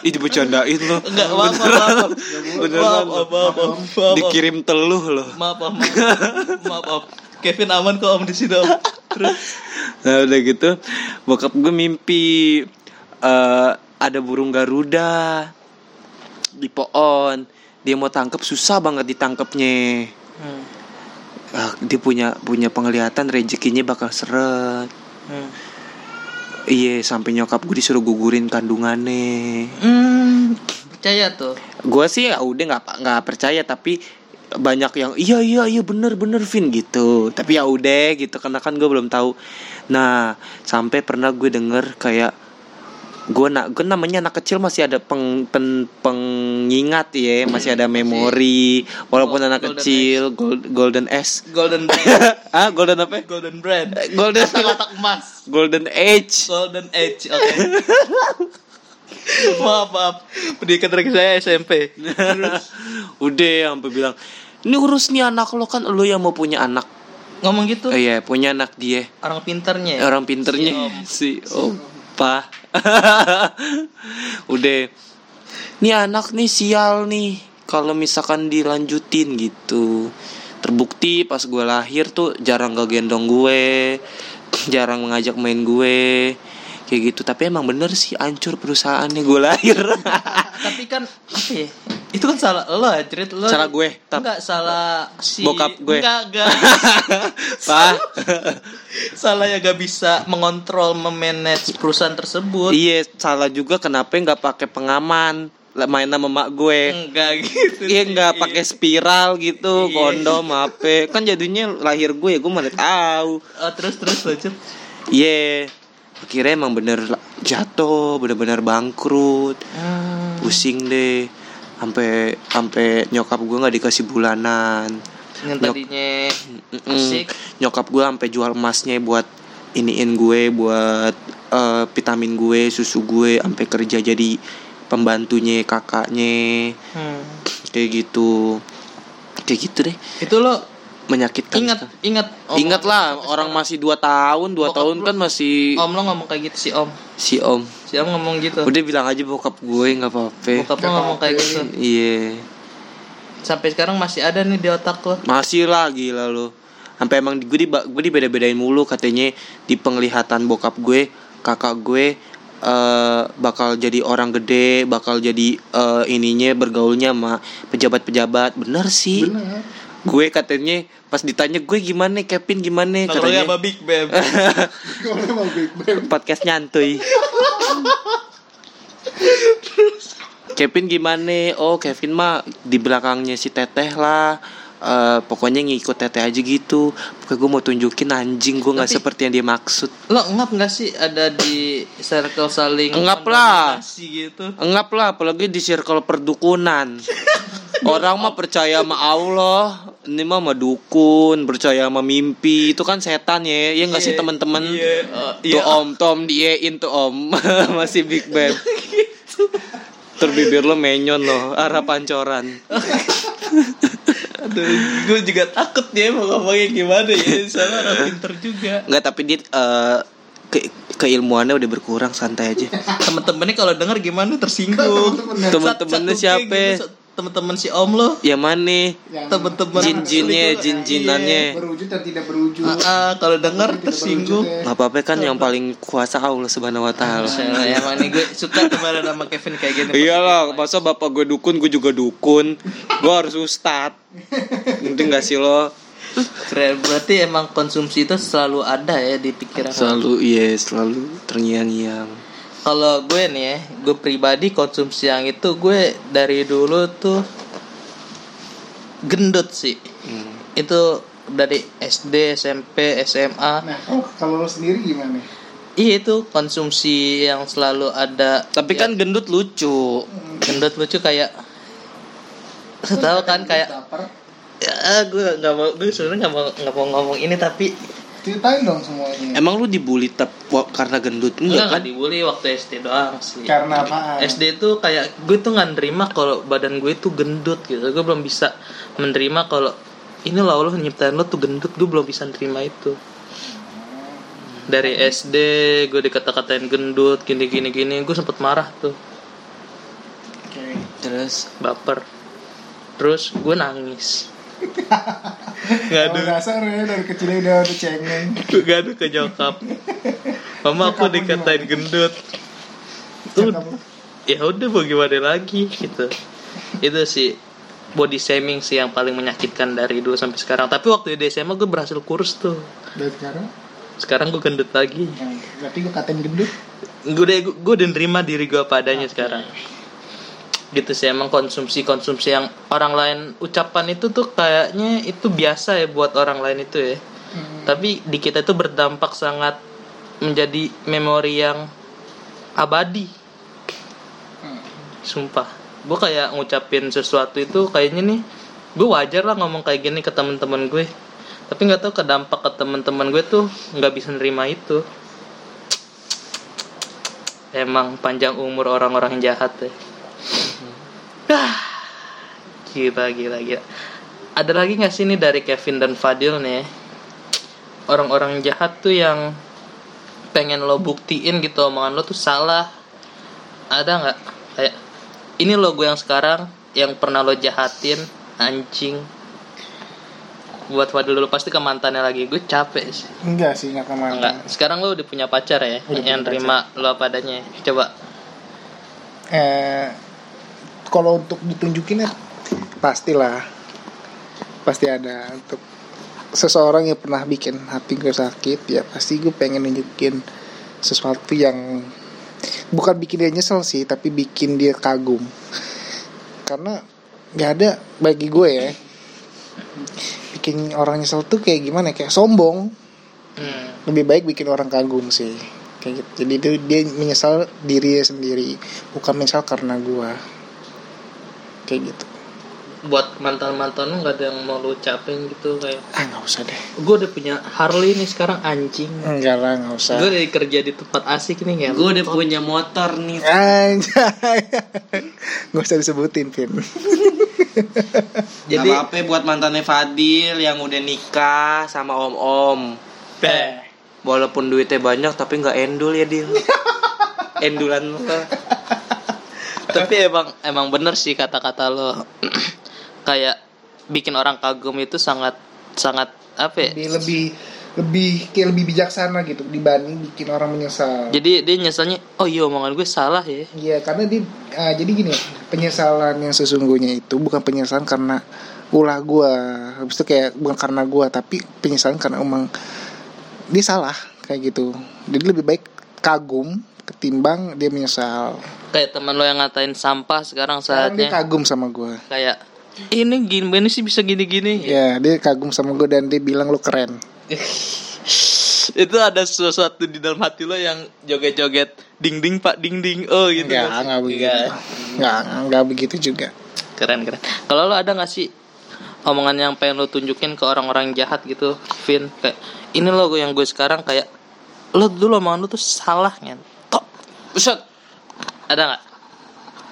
Ih dibercandain lo Enggak, maaf, maaf, maaf. Beneran Maaf, lo. om, maaf, om. Maaf, om. Dikirim teluh lo Maaf, om. Maaf, maaf, om. Kevin aman kok om di sini om. Terus Nah udah gitu Bokap gue mimpi eh Ada burung garuda Di pohon Dia mau tangkap susah banget ditangkapnya Hmm. Ah, Dia punya punya penglihatan rezekinya bakal seret Hmm. Iya sampai nyokap gue disuruh gugurin kandungannya Hmm, percaya tuh. Gue sih ya udah nggak nggak percaya tapi banyak yang iya iya iya bener bener Vin gitu. Tapi ya udah gitu karena kan gue belum tahu. Nah sampai pernah gue denger kayak gue nak gue namanya anak kecil masih ada peng, pen- pengingat ya masih ada memori. Walaupun Gol- anak golden kecil gold, golden S. Golden ah golden apa? Golden brand. golden Kata-kata emas. golden age. Golden age. Oke. maaf, maaf. Pendidikan terakhir saya SMP. udah sampai bilang ini urus nih anak lo kan lo yang mau punya anak Ngomong gitu. oh iya punya anak dia Orang pinternya. ya? orang pinternya si opa udah nih anak nih sial nih kalau misalkan dilanjutin gitu terbukti pas gue lahir tuh jarang gak gendong gue jarang ngajak main gue kayak gitu tapi emang bener sih hancur perusahaannya gue lahir Tapi kan apa ya? Itu kan salah lo ya, Cerit lo. Salah gue, tap. Enggak salah si Bokap gue. Enggak, enggak. Pak salah ya gak bisa mengontrol memanage perusahaan tersebut. iya salah juga kenapa nggak pakai pengaman main sama mak gue Enggak gitu. Iya sih. nggak pakai spiral gitu, Iya. kondom apa? Kan jadinya lahir gue, gue mana tahu. Oh, terus terus lanjut. Iya, akhirnya emang bener jatuh, bener-bener bangkrut, Hmm. pusing deh, sampai sampai nyokap gue nggak dikasih bulanan. Yang Nyok- tadinya Mm-mm. Asik. Nyokap gue sampai jual emasnya buat iniin gue, buat eh, vitamin gue, susu gue, sampai kerja jadi pembantunya kakaknya, hmm. kayak gitu, kayak gitu deh. itu lo menyakitkan ingat sekali. ingat om, Ingat lah orang masih 2 tahun 2 Bokap tahun kan masih om lo ngomong kayak gitu si om. Si om. Si om ngomong gitu. Udah bilang aja bokap gue nggak apa-apa. Bokap lo ngomong kayak gitu. Iya. Sampai sekarang masih ada nih di otak lo masih lah gila lo sampai emang gue di gue dibeda-bedain mulu katanya di penglihatan bokap gue kakak gue eh bakal jadi orang gede bakal jadi eh, ininya bergaulnya sama pejabat-pejabat. Bener sih. Bener. Gue katanya pas ditanya gue gimana Kevin gimana katanya sama Big Bang. podcast nyantuy. Kevin gimana? Oh Kevin mah di belakangnya si Teteh lah. Eh, pokoknya ngikut Teteh aja gitu. Pokoknya gue mau tunjukin anjing gue nggak seperti yang dia maksud. lo ngap nggak sih ada di circle saling Ngap lah. gitu Enggak lah, apalagi di circle perdukunan. Orang mah percaya sama Allah, ini mah sama dukun, percaya sama mimpi, itu kan setan ya, ya nggak sih teman-teman? iya, oh, Tuh iya. om Tom diein tuh om Masih Big Bang Gitu. Terbibir lo menyon lo Arah pancoran Aduh, gue juga takut dia mau ngomongnya gimana ya. Soalnya orang pinter juga. Enggak tapi dia eh, ke keilmuannya udah berkurang santai aja. Temen-temennya kalau denger gimana tersinggung. Temen-temennya. Siapa? gitu, temen-temen si om lo. Ya mana? Yang Temen-temen Jin-jinnya, jin-jinannya. berwujud dan tidak berwujud Ah, ah, kalau Tidak tersinggung. ya. Gak apa-apa kan yang paling kuasa Allah subhanahu wa ta'ala Saya emang nih gue suka kemarin sama Kevin kayak gini. Iyalah, masa bapak gue dukun, gue juga dukun Gue harus ustad Mungkin gak sih lo? Keren. Berarti emang konsumsi itu selalu ada ya di pikiran. Selalu, iya, selalu terngiang-ngiang Kalau gue nih ya, gue pribadi konsumsi yang itu gue dari dulu tuh gendut sih. Hmm. Itu dari SD, SMP, SMA. nah oh, kalau lo sendiri gimana Iya itu konsumsi yang selalu ada. Tapi kan gendut lucu gendut lucu kayak tahu kan kayak ya gue nggak mau gue sebenarnya nggak mau nggak mau ngomong ini tapi ceritain dong semuanya. Emang lu dibully tap wa- karena gendut? enggak Enggak nggak kan? dibully waktu SD doang sih. Karena apaan? SD itu kayak gue tuh nggak nerima kalau badan gue tuh gendut gitu. Gue belum bisa menerima kalau ini loh Allah nyiptain lo tuh gendut. Gue belum bisa nerima itu. Dari SD gue dikata-katain gendut gini gini gini gue sempet marah tuh. Oke. Terus? Baper. Terus gue nangis Kalau ada. dasar ya dari kecilnya udah udah cengeng. Gue ngadu ke nyokap. Mama aku dikatain gendut. Tuh ya udah mau gimana lagi gitu. Itu sih body shaming sih yang paling menyakitkan dari dulu sampai sekarang. Tapi waktu di SMA gue berhasil kurus tuh. Dan sekarang? Sekarang gue gendut lagi. Berarti gue katain gendut? Gue udah gue udah nerima diri gue padanya sekarang gitu sih emang konsumsi konsumsi yang orang lain ucapan itu tuh kayaknya itu biasa ya buat orang lain itu ya. Tapi di kita itu berdampak sangat menjadi memori yang abadi. Sumpah. Gue kayak ngucapin sesuatu itu kayaknya nih gue wajar lah ngomong kayak gini ke teman-teman gue. Tapi nggak tahu ke dampak ke teman-teman gue tuh nggak bisa nerima itu. Emang panjang umur orang-orang yang jahat ya ah gila gila gila. Ada lagi nggak sih nih dari Kevin dan Fadil nih? Orang-orang jahat tuh yang pengen lo buktiin gitu omongan lo tuh salah. Ada nggak? Kayak ini lo gue yang sekarang yang pernah lo jahatin anjing. Buat Fadil dulu pasti ke mantannya lagi. Gue capek sih. Enggak sih enggak ke mana Enggak. Sekarang lo udah punya pacar ya, Udah yang terima lo apa adanya. Coba. eh kalau untuk ditunjukin ya pastilah pasti ada untuk seseorang yang pernah bikin hati gue sakit ya pasti gue pengen nunjukin sesuatu yang bukan bikin dia nyesel sih tapi bikin dia kagum. Karena nggak ada bagi gue ya. Bikin orang nyesel tuh kayak gimana ya, kayak sombong. Hmm. lebih baik bikin orang kagum sih. Kayak gitu. Jadi dia, dia menyesal diri sendiri bukan menyesal karena gua kayak gitu Buat mantan-mantan lo nggak ada yang mau lo ucapin gitu kayak. ah nggak usah deh Gue udah punya Harley nih sekarang anjing. enggak lah nggak usah Gue udah kerja di tempat asik nih ya. Gue udah punya motor nih Anjay nggak usah disebutin Pin Jadi Jadi apa buat mantannya Fadil yang udah nikah sama om-om Beh. Walaupun duitnya banyak tapi nggak endul ya Dil Endulan lo Tapi emang emang bener sih kata-kata lo. kayak bikin orang kagum itu sangat sangat apa ya? lebih lebih lebih kayak lebih bijaksana gitu dibanding bikin orang menyesal Jadi dia nyeselnya, oh iya omongan gue salah ya. Iya karena dia ah, jadi gini penyesalan yang sesungguhnya itu bukan penyesalan karena ulah gua habis itu kayak bukan karena gua tapi penyesalan karena emang dia salah kayak gitu jadi lebih baik kagum ketimbang dia menyesal Kayak teman lo yang ngatain sampah sekarang sekarang dia saatnya kagum sama gua kayak ini gini ini sih bisa gini-gini. ya dia kagum sama gua dan dia bilang lu keren itu ada sesuatu di dalam hati lo yang joget-joget ding ding pak ding ding oh gitu nggak sih? enggak begitu. Nggak. Enggak, enggak begitu juga. keren keren kalau lo ada nggak sih omongan yang pengen lo tunjukin ke orang-orang jahat gitu Vin kayak ini lo yang gue sekarang kayak lo dulu omongan lo tuh salah ngentok Buset ada nggak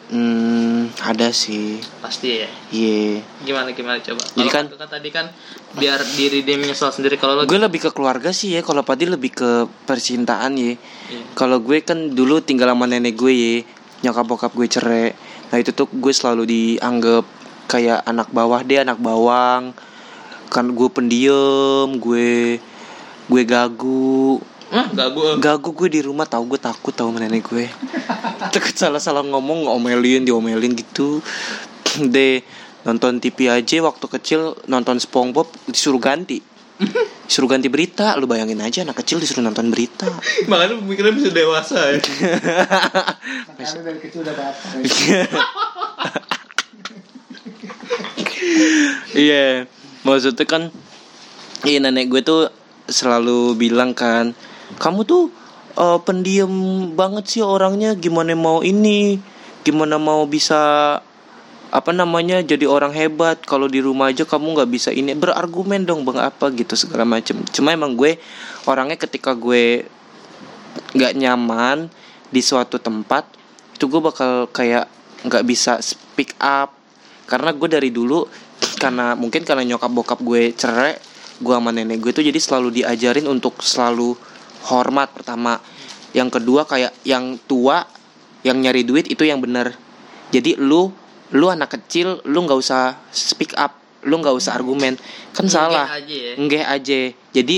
Hmm, ada sih. Pasti ya. Iya. Gimana gimana coba. Jadi kan- kan tadi kan biar diri dia menyesal sendiri kalau lo Gue lebih ke keluarga sih ya. Kalau Padi lebih ke percintaan ya. Iya. Kalau gue kan dulu tinggal sama nenek gue ya. Nyokap bokap gue cerai. Nah itu tuh gue selalu dianggap kayak anak bawah dia anak bawang. Kan gue pendiam, gue gue gagu. Hah, gak gue. Gagu gue di rumah tahu gue takut sama nenek gue. Takut salah-salah ngomong ngomelin, diomelin gitu. Deh nonton TV aja waktu kecil nonton SpongeBob disuruh ganti. Disuruh ganti berita, lu bayangin aja anak kecil disuruh nonton berita. Makanya pemikiran bisa dewasa ya. Makanya dari kecil udah bapak. Iya, maksudnya kan iya nenek gue tuh selalu bilang kan, kamu tuh eh, pendiam banget sih orangnya, gimana mau ini, gimana mau bisa apa namanya jadi orang hebat? Kalau di rumah aja kamu nggak bisa ini. Berargumen dong bang apa? gitu segala macem. Cuma emang gue orangnya ketika gue nggak nyaman di suatu tempat itu gue bakal kayak nggak bisa speak up. Karena gue dari dulu karena mungkin karena nyokap bokap gue cerai gue sama nenek gue tuh jadi selalu diajarin untuk selalu hormat pertama. Yang kedua kayak yang tua yang nyari duit itu yang benar. Jadi lu lu anak kecil lu nggak usah speak up lu nggak usah argumen. Kan salah. aja ya. enggeh aja. Jadi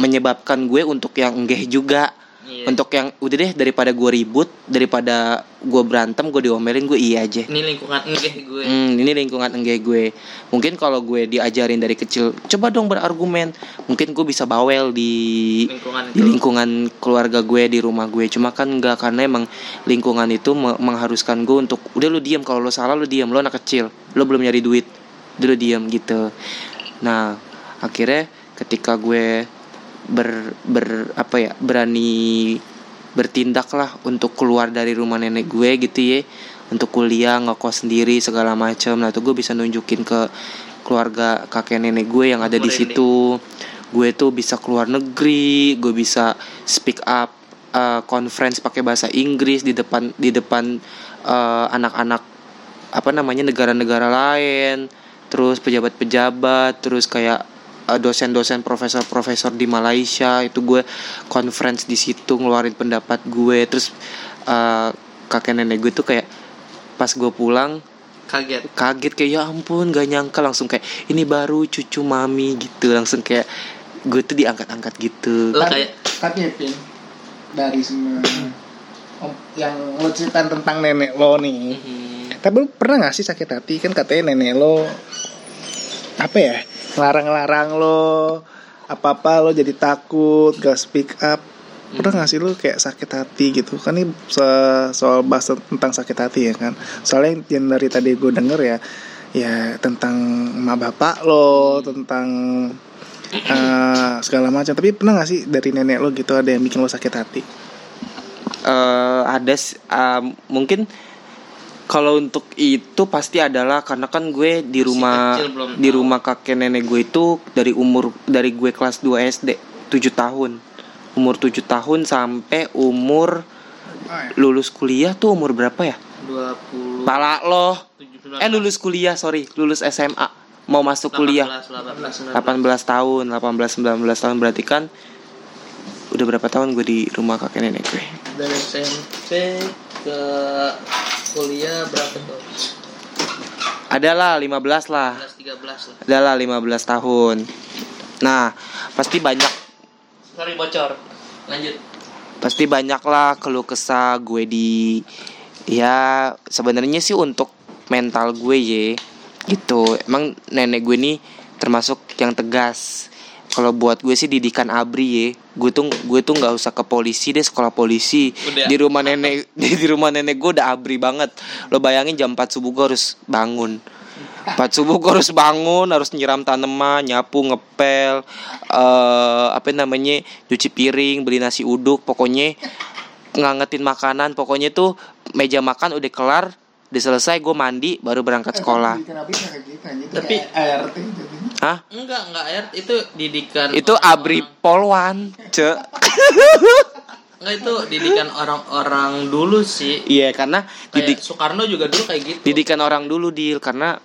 menyebabkan gue untuk yang enggeh juga Iya. untuk yang udah deh daripada gue ribut daripada gue berantem gue diomelin gue iya aja Ini lingkungan enggak gue. Hmm, ini lingkungan enggak gue. Mungkin kalau gue diajarin dari kecil, coba dong berargumen. Mungkin gue bisa bawel di Lingkungan di lingkungan keluarga gue di rumah gue. Cuma kan enggak karena emang lingkungan itu me- mengharuskan gue untuk udah lu diam kalau lu salah lu diam, lu anak kecil, lu belum nyari duit, udah lu diam gitu. Nah, akhirnya ketika gue ber ber apa ya berani bertindak lah untuk keluar dari rumah nenek gue gitu ya. Untuk kuliah ngekos sendiri segala macam nah tuh gue bisa nunjukin ke keluarga kakek nenek gue yang ada di situ. Gue tuh bisa keluar negeri gue bisa speak up uh, conference pakai bahasa Inggris di depan di depan uh, anak-anak apa namanya negara-negara lain. Terus pejabat-pejabat terus kayak uh, dosen-dosen profesor-profesor di Malaysia itu gue conference di situ ngeluarin pendapat gue. Terus uh, kakek nenek gue tuh kayak pas gue pulang Kaget. kaget kayak ya ampun gak nyangka. Langsung kayak ini baru cucu mami gitu. Langsung kayak gue tuh diangkat-angkat gitu. Lo kayak Tapi Pin dari semua yang lo ceritain tentang nenek lo nih. hmm, Tapi lu pernah gak sih sakit hati? Kan katanya nenek lo apa ya? Ngelarang-larang lo apa-apa lo jadi takut gak speak up. Pernah gak sih lo kayak sakit hati gitu? Kan ini so- soal bahas tentang sakit hati ya kan? Soalnya yang dari tadi gue denger ya ya tentang emak bapak lo tentang eh, segala macam. Tapi pernah gak sih dari nenek lo gitu ada yang bikin lo sakit hati? Eh ada ah, mungkin kalau untuk itu pasti adalah karena kan gue di Masih rumah di tahu. rumah kakek nenek gue itu dari umur dari gue kelas 2 SD 7 tahun. Umur 7 tahun sampai umur lulus kuliah tuh umur berapa ya? 20 pala lo. 17 eh lulus kuliah sorry. Lulus SMA mau masuk kuliah. 18 18 18 tahun 18 19 tahun. Berarti kan udah berapa tahun gue di rumah kakek nenek gue? Dari SMP ke kuliah berapa tuh? adalah 15 lah 13 13 lah. adalah 15 tahun nah pasti banyak Sorry bocor. Lanjut. pasti banyak lah keluh kesah gue di ya sebenarnya sih untuk mental gue ya gitu emang nenek gue nih termasuk yang tegas kalau buat gue sih didikan abri ya gue tuh gue tuh nggak usah ke polisi deh sekolah polisi. Udah. di rumah nenek di, di rumah nenek gue udah abri banget. Lo bayangin jam 4 subuh gue harus bangun. 4 subuh gue harus bangun harus nyiram tanaman nyapu ngepel eh apa namanya cuci piring beli nasi uduk pokoknya ngangetin makanan. Pokoknya tuh meja makan udah kelar udah selesai gue mandi baru berangkat sekolah. Tapi- ART Hah? Enggak, enggak air itu didikan itu orang-orang. abri polwan ce Enggak itu didikan orang-orang dulu sih. iya karena Kayak didik Soekarno juga dulu kayak gitu. didikan orang dulu deal karena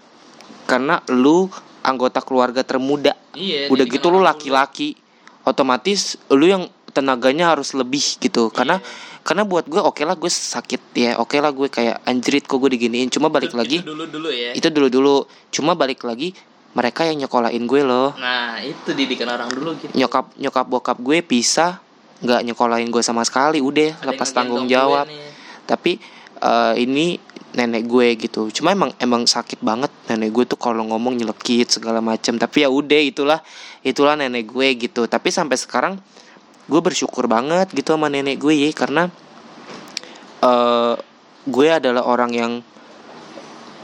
karena lu anggota keluarga termuda Iya. udah gitu lu orang laki-laki otomatis lu yang tenaganya harus lebih gitu karena Iya. karena buat gue oke lah gue sakit ya oke lah gue kayak anjrit kok gue diginiin cuma dulu. balik Itu- lagi itu dulu-dulu ya. itu dulu dulu cuma balik lagi mereka yang nyekolahin gue loh. Nah, itu didikan orang dulu gitu. nyokap nyokap bokap gue pisah nggak nyekolahin gue sama sekali udah Ada lepas tanggung jawab. tapi eh, ini nenek gue gitu. Cuma emang emang sakit banget nenek gue tuh kalau ngomong nyelekit segala macem. Tapi ya udah itulah itulah nenek gue gitu. Tapi sampai sekarang gue bersyukur banget gitu sama nenek gue ya. Karena eh gue adalah orang yang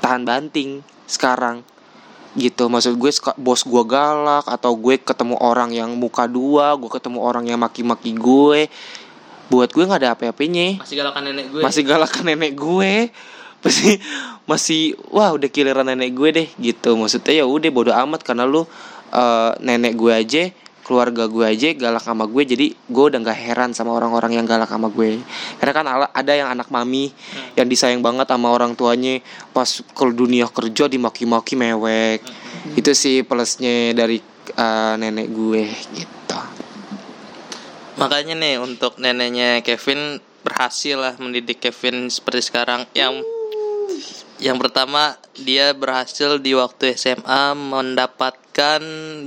tahan banting sekarang gitu. Maksud gue bos gue galak atau gue ketemu orang yang muka dua gue ketemu orang yang maki-maki gue. Buat gue nggak ada apa-apanya. Masih galakan nenek gue. masih galakan nenek gue. Masih masih wah udah kiliran nenek gue deh gitu. Maksudnya ya udah bodo amat karena lu eh, nenek gue aja keluarga gue aja galak sama gue jadi gue udah nggak heran sama orang-orang yang galak sama gue. Karena kan ada yang anak mami yang disayang banget sama orang tuanya pas ke dunia kerja dimaki-maki mewek. Itu sih plusnya dari eh, nenek gue gitu. Makanya nih untuk neneknya Kevin berhasil lah mendidik Kevin seperti sekarang. Yang yang pertama dia berhasil di waktu SMA mendapatkan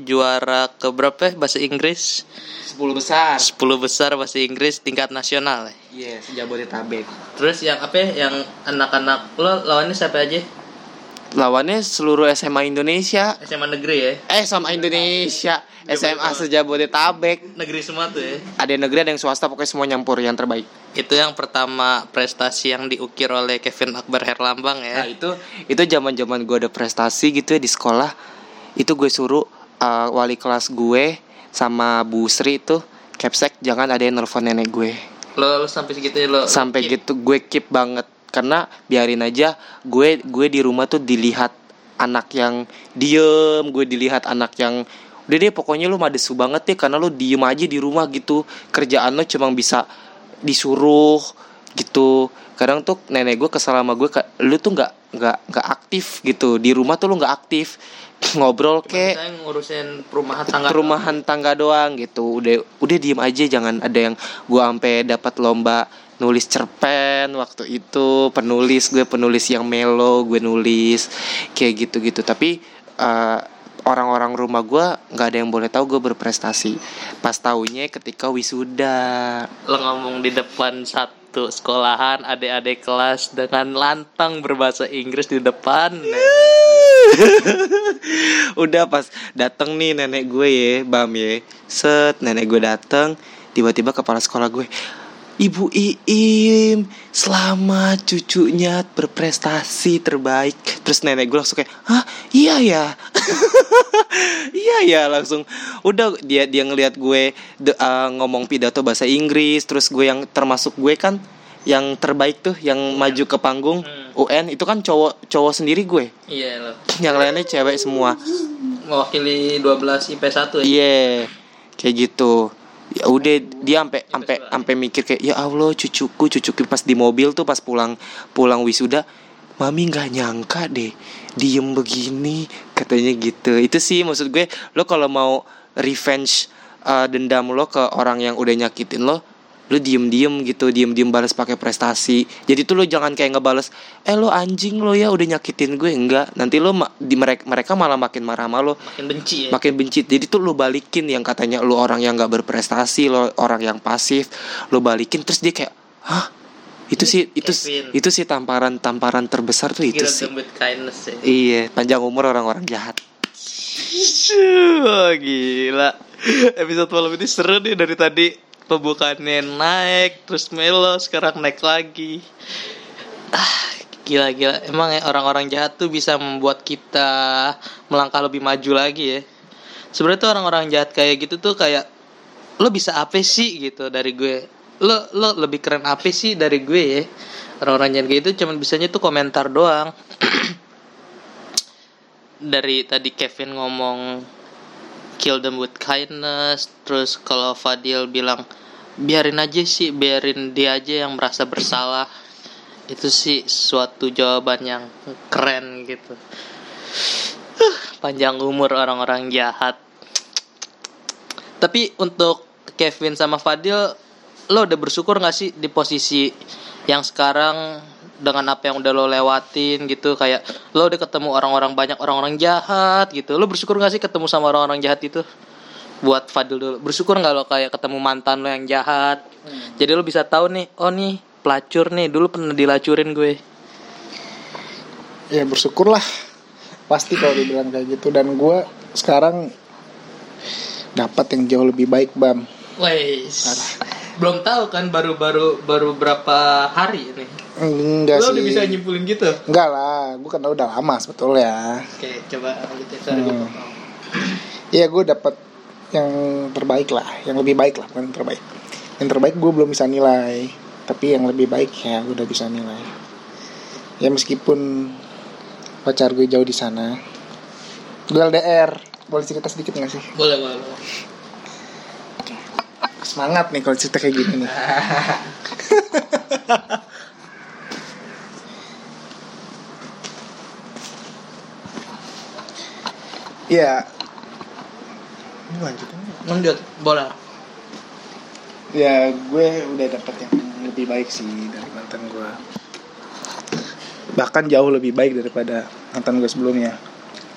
juara ke berapa ya bahasa Inggris? 10 besar 10 besar bahasa Inggris tingkat nasional. ya. iya sejabodetabek Terus yang apa ya? Yang anak-anak lo lawannya siapa aja? lawannya seluruh SMA Indonesia SMA negeri ya. Eh sama Indonesia SMA sejabodetabek Negeri semua tuh ya. Ada yang negeri ada yang swasta pokoknya semua nyampur yang terbaik Itu yang pertama prestasi yang diukir oleh Kevin Akbar Herlambang ya. Nah itu itu zaman zaman gue ada prestasi gitu ya di sekolah Itu gue suruh uh, wali kelas gue sama Bu Sri itu Capsek jangan ada yang nelfon nenek gue. Lo, lo sampai segitu lo. Sampai keep. gitu gue keep banget. Karena biarin aja gue gue di rumah tuh dilihat anak yang diem Gue dilihat anak yang Udah deh pokoknya lu madesu banget deh Karena lu diem aja di rumah gitu. Kerjaan lo cuma bisa disuruh gitu. Kadang tuh nenek gue kesal sama gue lu tuh nggak nggak nggak aktif gitu. Di rumah tuh lu nggak aktif ngobrol saya ngurusin perumahan tangga. perumahan tangga doang gitu. Udah udah diem aja jangan ada yang gua ampe dapat lomba nulis cerpen waktu itu penulis gue penulis yang melo gue nulis kayak gitu gitu tapi eh, orang-orang rumah gua nggak ada yang boleh tahu gue berprestasi. Pas taunya ketika wisuda. Lo ngomong di depan satu sekolahan adik-adik kelas dengan lantang berbahasa Inggris di depan. udah pas dateng nih nenek gue ya bam ya set nenek gue dateng tiba-tiba kepala sekolah gue Ibu Iim, selamat cucunya berprestasi terbaik. Terus nenek gue langsung kayak, hah iya ya, iya ya langsung. Udah dia dia ngelihat gue de- uh, ngomong pidato bahasa Inggris, terus gue yang termasuk gue kan yang terbaik tuh, yang maju ke panggung Hmm. UN itu kan cowok cowok sendiri gue Iya lo. yang lainnya cewek semua Mewakili 12 IP1 ya. iya kayak gitu ya udah dia sampai sampai sampai mikir kayak ya Allah cucuku cucuku pas di mobil tuh pas pulang pulang wisuda mami nggak nyangka deh diem begini katanya gitu. Itu sih maksud gue lo kalau mau revenge uh, dendam lo ke orang yang udah nyakitin lo lo diem diem gitu diem diem balas pakai prestasi. Jadi tuh lo jangan kayak ngebales eh lo anjing lo ya udah nyakitin gue. Enggak. Nanti lo ma- di mereka mereka malah makin marah sama lo Makin benci ya. makin benci. Jadi tuh lu balikin yang katanya lu orang yang nggak berprestasi lo orang yang pasif lu balikin terus dia kayak hah? Itu sih itu Kevin. itu sih tamparan tamparan terbesar tuh itu Kira sih. kindness ya. iya panjang umur orang-orang jahat. Gila. Episode malam ini seru nih dari tadi pembukaannya naik terus melo sekarang naik lagi. Ah, gila gila. Emang ya orang-orang jahat tuh bisa membuat kita melangkah lebih maju lagi ya. Sebenarnya tuh orang-orang jahat kayak gitu tuh kayak lo bisa apa sih gitu dari gue. Lo lo lebih keren apa sih dari gue ya. Orang-orang jahat kayak itu cuman bisanya tuh komentar doang. dari tadi Kevin ngomong kill them with kindness. Terus kalau Fadil bilang biarin aja sih biarin dia aja yang merasa bersalah. Itu sih suatu jawaban yang keren gitu. Panjang umur orang-orang jahat. Tapi untuk Kevin sama Fadil lo udah bersyukur gak sih di posisi yang sekarang dengan apa yang udah lo lewatin gitu kayak lo udah ketemu orang-orang banyak orang-orang jahat gitu. Lo bersyukur gak sih ketemu sama orang-orang jahat itu? Buat Fadil dulu. Bersyukur nggak lo kayak ketemu mantan lo yang jahat? Jadi lo bisa tahu nih oh nih pelacur nih. Dulu pernah dilacurin gue. Ya bersyukurlah. Pasti kalau dibilang kayak gitu. Dan gue sekarang dapat yang jauh lebih baik bam. Wes belum tahu kan baru-baru baru berapa hari ini enggak lo sih udah bisa nyimpulin gitu enggak lah gue kan udah lama sebetulnya oke coba ya sorry gue Hmm. Iya gue dapat yang terbaik lah, yang lebih baik lah, bukan yang terbaik. Yang terbaik gue belum bisa nilai, tapi yang lebih baik ya gue udah bisa nilai. Ya meskipun pacar gue jauh di sana, gue LDR, boleh cerita sedikit gak sih? boleh boleh boleh Semangat nih kalau cerita kayak gini nih. Iya. Ini lanjutin lanjut boleh ya gue udah dapet yang lebih baik sih dari mantan gue. Bahkan jauh lebih baik daripada mantan gue sebelumnya.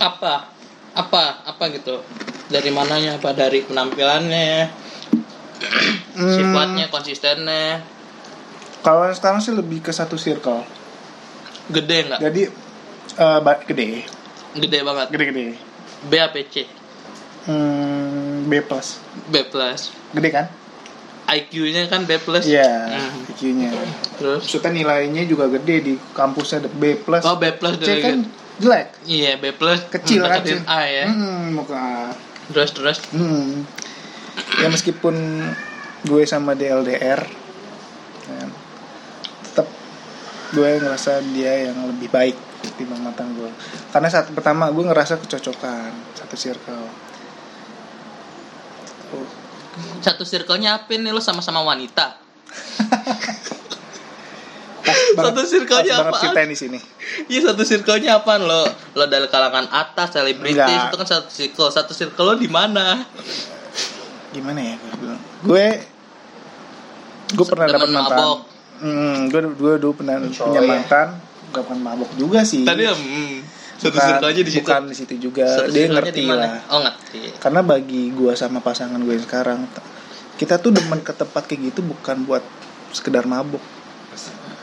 Apa? Apa? Apa gitu? Dari mananya? Apa dari penampilannya Hmm, sifatnya konsistennya. Kalau sekarang sih lebih ke satu circle. Gede nggak? Jadi ba- gede. Gede banget. Gede gede. B apa C? Hmm, B plus. B plus. Gede kan? IQ-nya kan B plus? Iya Hmm. IQ-nya terus? Maksudnya nilainya juga gede di kampusnya B plus. Oh B plus C kan jelek. Iya B plus. Kecil hmm, kan A ya. Hmm, mau ke A. Terus terus? Hmm. Ya meskipun gue sama dia LDR, ya, tetap gue ngerasa dia yang lebih baik ketimbang mantan gue. Karena saat pertama gue ngerasa kecocokan satu circle. Oh, satu circle-nya apa nih lo sama-sama wanita banget- Satu circle-nya apaan? ceritain di sini. Iya satu circle-nya apaan lo? Lo dari kalangan atas selebritis itu kan satu circle. Satu circle lo di mana? Gimana ya gue bilang? Gue gue pernah dapat mantan. mabok. Hmm, gue gue dulu pernah punya mantan. Gak pernah mabok juga sih. Tadi hmm, satu Bukan- aja di situ. Bukan di situ juga. Satu dia ngerti lah. Oh ngerti. karena bagi gua sama pasangan gue sekarang kita tuh demen ke tempat kayak gitu bukan buat sekedar mabuk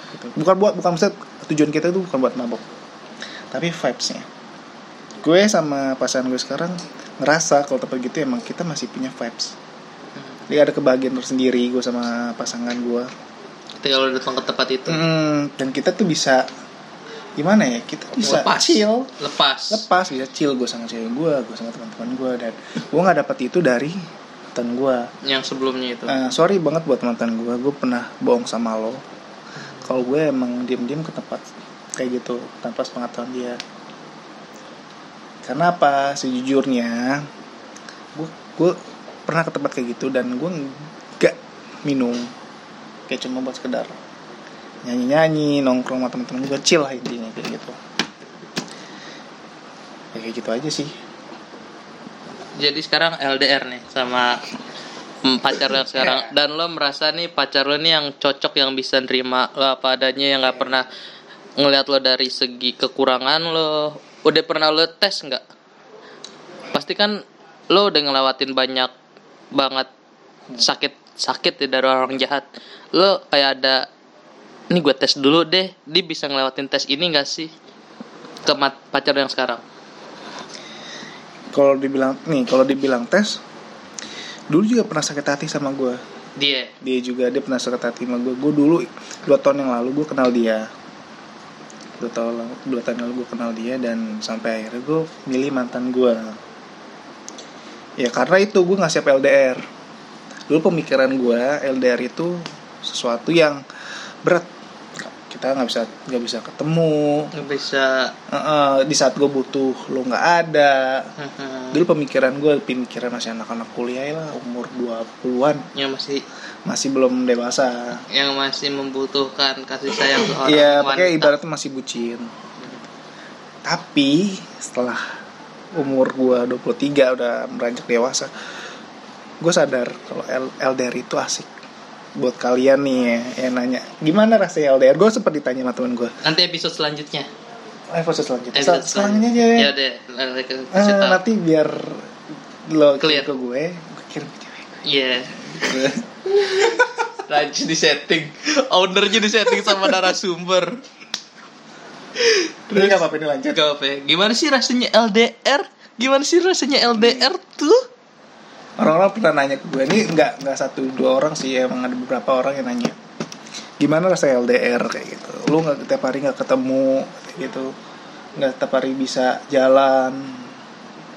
Gitu. bukan buat bukan maksud tujuan kita tuh bukan buat mabuk tapi vibesnya gue sama pasangan gue sekarang ngerasa kalau tempat gitu emang kita masih punya vibes. Dia ada kebahagiaan tersendiri gue sama pasangan gue Ketika lo datang ke tempat itu. Hmm, dan kita tuh bisa gimana ya kita bisa lepas. chill. Lepas. lepas bisa chill gue sama cewek gue gue sama teman-teman gue dan gue nggak dapat itu dari mantan gue Yang sebelumnya itu. Eh, sorry banget buat mantan gue gue pernah bohong sama lo. Kalau gue emang diem-diem ke tempat kayak gitu tanpa sepengetahuan dia karena apa sejujurnya gue gue pernah ke tempat kayak gitu dan gue nggak minum. Kayak cuma buat sekedar nyanyi-nyanyi nongkrong sama teman-teman gue chill lah intinya kayak gitu. Ya, kayak gitu aja sih. Jadi sekarang LDR nih sama mm, pacar lo yang sekarang. Iya. dan lo merasa nih pacar lo nih yang cocok yang bisa nerima lo apa adanya yang nggak pernah ngelihat lo dari segi kekurangan lo udah pernah lo tes nggak? Pasti kan lo udah ngelewatin banyak banget sakit sakit ya dari orang jahat. Lo kayak ada ini gue tes dulu deh dia bisa ngelewatin tes ini gak sih? Ke pacar yang sekarang. Kalau dibilang nih kalau dibilang tes dulu juga pernah sakit hati sama gue dia? Dia juga dia pernah sakit hati sama gue gue dulu dua tahun yang lalu gue kenal dia dua tahun lalu dua tahun lalu gue kenal dia dan sampai akhirnya gue milih mantan gue ya karena itu gue nggak siap LDR dulu pemikiran gue LDR itu sesuatu yang berat. Kita nggak bisa nggak bisa ketemu. Nggak bisa. Eh, eh, di saat gue butuh lo nggak ada. Mhm. dulu pemikiran gue pemikiran masih anak-anak kuliah lah umur 20-an yang masih masih belum dewasa yang masih membutuhkan kasih sayang seorang Iya, wanita. pakai ibaratnya masih bucin. Tapi setelah umur gua 23 udah beranjak dewasa, gue sadar kalau LDR itu asik. Buat kalian nih ya, yang nanya, gimana rasanya LDR? Gue sempat ditanya sama temen gue. nanti episode selanjutnya episode selanjutnya. episode Sel- Selanjutnya aja ya. ya deh nanti Eh, tahu. nanti biar lo Clear. ke gue, gue kirim ke cewek Iya. gue. Rajin di setting. Ownernya di setting sama narasumber. Ini gak apa-apa ini lanjut. Gak apa ya Gimana sih rasanya LDR? Gimana sih rasanya LDR tuh? orang-orang pernah nanya ke gue ini nggak nggak satu dua orang sih. Emang ada beberapa orang yang nanya gimana rasanya LDR kayak gitu. Lu nggak tiap hari nggak ketemu? Kayak gitu. Nggak tiap hari bisa jalan.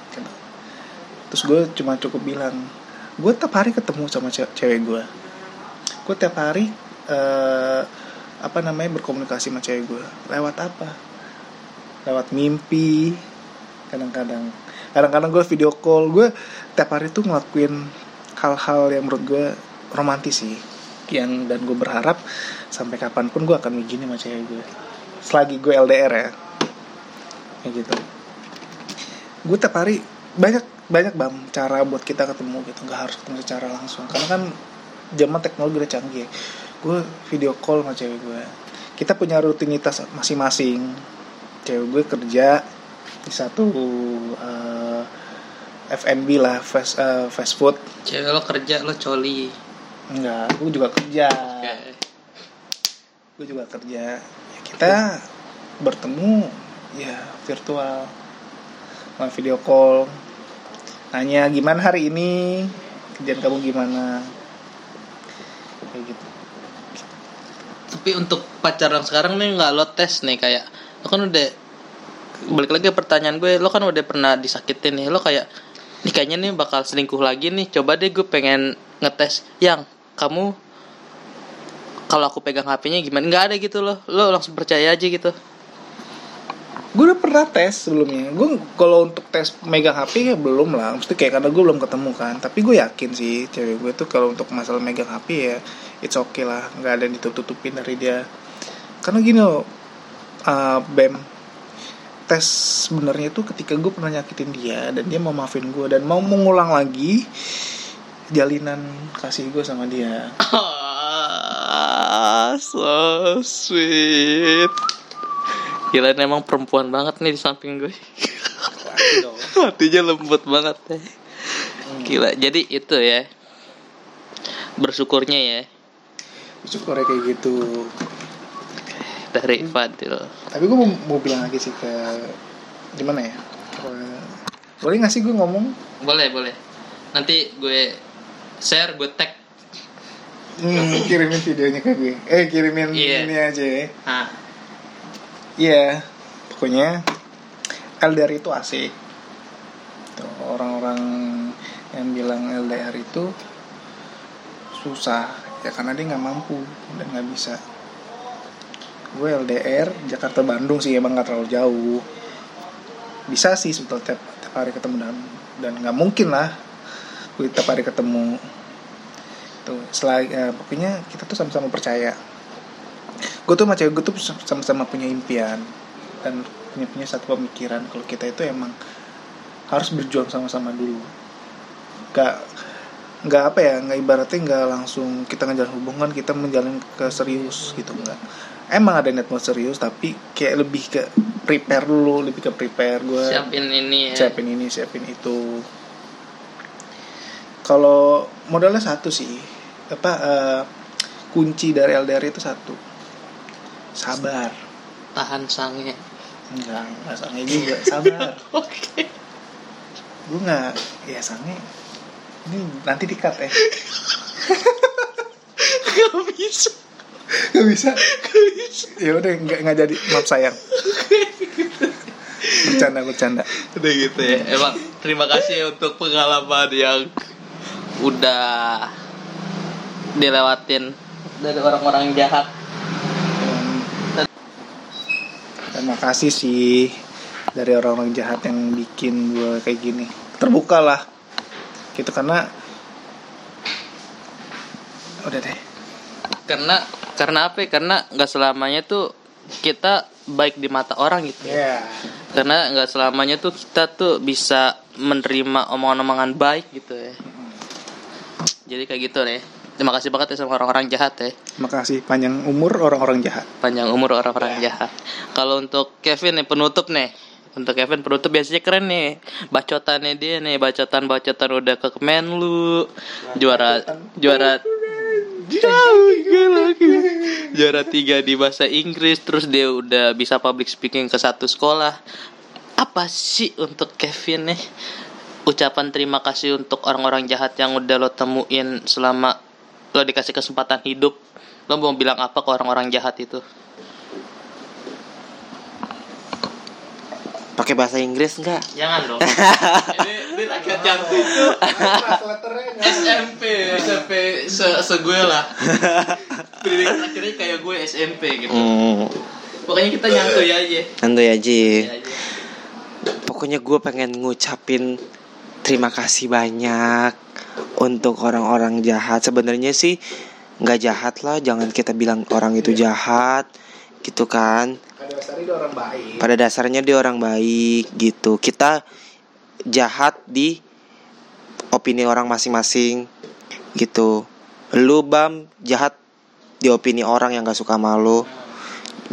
Gitu. terus gue cuma cukup bilang gue tiap hari ketemu sama ce- cewek gue gue tiap hari eh, apa namanya berkomunikasi sama cewek gue lewat apa? Lewat mimpi kadang-kadang. Kadang-kadang gue video call. Gue tiap hari tuh ngelakuin hal-hal yang menurut gue romantis sih. Yang dan gue berharap sampai kapan pun gue akan begini sama cewek gue selagi gue LDR ya. Kayak gitu. Gue tiap hari banyak banyak bang cara buat kita ketemu gitu. Nggak harus ketemu secara langsung. Karena kan zaman teknologi udah canggih. Gue video call sama cewek gue kita punya rutinitas masing-masing. Cewek gue kerja di satu eh, F&B lah fast eh, fast food. Cewek lo kerja lo coli. Enggak gue juga kerja. Gue juga kerja. Ya, kita bertemu ya virtual. Melalui video call nanya gimana hari ini kerjaan kamu gimana kayak gitu Tapi untuk pacaran sekarang nih nggak lo tes nih kayak Lo kan udah Balik lagi pertanyaan gue Lo kan udah pernah disakitin nih Lo kayak Nih kayaknya nih bakal selingkuh lagi nih Coba deh gue pengen ngetes Yang kamu kalau aku pegang HP-nya gimana? Nggak ada gitu loh. Lo langsung percaya aja gitu. Gue udah pernah tes sebelumnya. Gue kalau untuk tes megang HP ya belum lah. Mesti kayak karena gue belum ketemu kan. Tapi gue yakin sih cewek gue tuh kalau untuk masalah megang HP ya it's okay lah. Nggak ada yang ditutup tutupin dari dia. Karena gini loh uh, bem tes sebenarnya tuh ketika gue pernah nyakitin dia dan dia mau maafin gue dan mau mengulang lagi jalinan kasih gue sama dia. Ah, so sweet. Gila ini emang perempuan banget nih di samping gue. Hatinya lembut banget ya. Gila, jadi itu ya. Bersyukurnya ya syukurnya kayak gitu dari Fadil. tapi gue mau, mau bilang lagi sih ke gimana ya boleh nggak sih gue ngomong Boleh, boleh. Nanti gue share, gue tag. Hmm, kirimin videonya ke gue eh kirimin Iya. ini aja ya Nah, iya pokoknya LDR itu asik. Tuh, orang-orang yang bilang LDR itu susah ya karena dia nggak mampu dan nggak bisa. Gue LDR Jakarta Bandung sih emang nggak terlalu jauh. Bisa sih sebetulnya tiap, tiap hari ketemu dan dan nggak mungkin lah gue tiap hari ketemu. Tuh selagi eh, pokoknya kita tuh sama-sama percaya gue tuh sama cewek gue tuh sama-sama punya impian dan punya punya satu pemikiran kalau kita itu emang harus berjuang sama-sama dulu. Gak nggak apa ya nggak ibaratnya nggak langsung kita ngejalan hubungan kita menjalin ke serius gitu nggak. Emang ada niat mau serius tapi kayak lebih ke prepare dulu lebih ke prepare gue siapin ini ya. siapin ini siapin itu. Kalau modalnya satu sih. Apa eh, kunci dari LDR itu satu sabar Tahan sange. enggak enggak sange juga sabar Oke. gue nggak ya sange ini nanti dikat ya Gak bisa. Gak bisa. ya udah nggak nggak jadi maaf sayang. bercanda bercanda. Udah gitu ya. Emang terima kasih untuk pengalaman yang udah dilewatin dari orang-orang jahat. Dan dan makasih sih dari orang-orang jahat yang bikin gue kayak gini. Terbuka lah gitu karena udah deh. Karena karena apa ya? karena nggak selamanya tuh kita baik di mata orang gitu. Ya karena nggak selamanya tuh kita tuh bisa menerima omongan-omongan baik gitu ya. Jadi kayak gitu deh terima kasih banget ya sama orang-orang jahat ya. Makasih panjang umur orang-orang jahat. Panjang umur orang-orang jahat. Kalau untuk Kevin nih penutup nih. Untuk Kevin penutup biasanya keren nih. Bacotannya dia nih bacotan bacotan udah ke Kemenlu. Juara juara Jauh, gila. juara tiga di bahasa Inggris terus dia udah bisa public speaking ke satu sekolah. Apa sih untuk Kevin nih? Ucapan terima kasih untuk orang-orang jahat yang udah lo temuin selama lo dikasih kesempatan hidup lo mau bilang apa ke orang-orang jahat itu? Pakai bahasa Inggris nggak? Jangan dong. Ini jantung itu SMP SMP se, se gue lah. Pendidikan akhirnya kayak gue SMP gitu. Hmm, pokoknya kita nyantuy aja. Santuy aja. Nyantuy aja. pokoknya gue pengen ngucapin terima kasih banyak untuk orang-orang jahat. Sebenarnya sih nggak jahat lah. Jangan kita bilang orang itu jahat gitu kan? Pada dasarnya dia orang baik. Pada dasarnya dia orang baik gitu. Kita jahat di opini orang masing-masing gitu. Lu bam jahat di opini orang yang gak suka sama lu.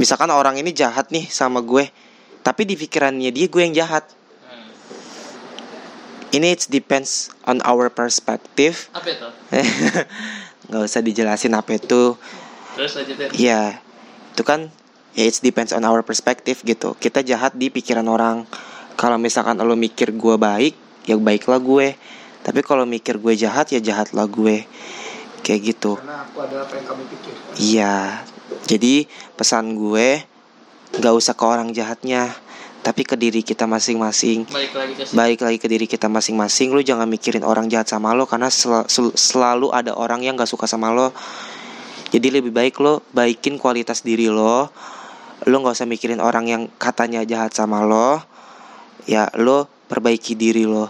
Misalkan orang ini jahat nih sama gue tapi di pikirannya dia gue yang jahat. Ini it depends on our perspective apa itu nggak usah dijelasin apa itu terus lanjutin Iya, itu kan ya it depends on our perspective gitu. Kita jahat di pikiran orang. Kalau misalkan lo mikir gue baik, ya baiklah gue. Tapi kalau mikir gue jahat, ya jahatlah gue. Kayak gitu. karena aku adalah apa yang kamu pikirkan Iya. Jadi pesan gue nggak usah ke orang jahatnya, tapi ke diri kita masing-masing. balik lagi ke sini lagi ke diri kita masing-masing. Lu jangan mikirin orang jahat sama lo karena sel- sel- selalu ada orang yang gak suka sama lo. Jadi lebih baik lo baikin kualitas diri lo. Lo nggak usah mikirin orang yang katanya jahat sama lo. Ya lo perbaiki diri lo.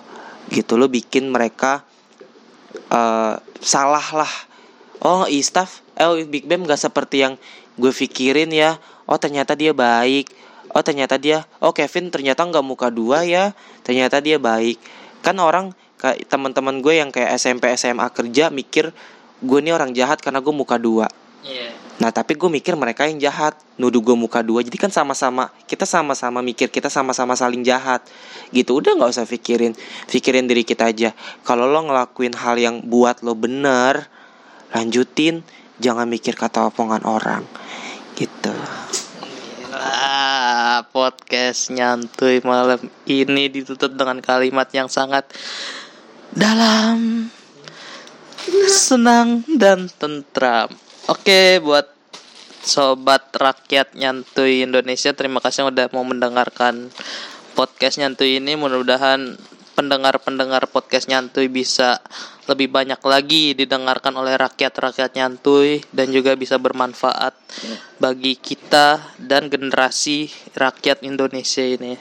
Gitu lo bikin mereka eh salah lah. Oh Istaf, eh Big Bang gak seperti yang gue pikirin ya. Oh ternyata dia baik. Oh ternyata dia, oh Kevin ternyata nggak muka dua ya. Ternyata dia baik. Kan orang teman-teman gue yang kayak SMP SMA kerja mikir gue ini orang jahat karena gue muka dua. iya. Nah tapi gue mikir mereka yang jahat. Nuduh gue muka dua. Jadi kan sama-sama Kita sama-sama mikir Kita sama-sama saling jahat. Gitu. Udah nggak usah pikirin Pikirin diri kita aja. Kalau lo ngelakuin hal yang buat lo bener Lanjutin. Jangan mikir kata omongan orang. Gitu Podcast nyantuy malam ini ditutup dengan kalimat yang sangat dalam, senang dan tentram. Oke, buat sobat rakyat nyantuy Indonesia, terima kasih yang udah mau mendengarkan podcast nyantuy ini. Mudah-mudahan pendengar-pendengar podcast nyantuy bisa lebih banyak lagi didengarkan oleh rakyat-rakyat nyantuy dan juga bisa bermanfaat bagi kita dan generasi rakyat Indonesia ini.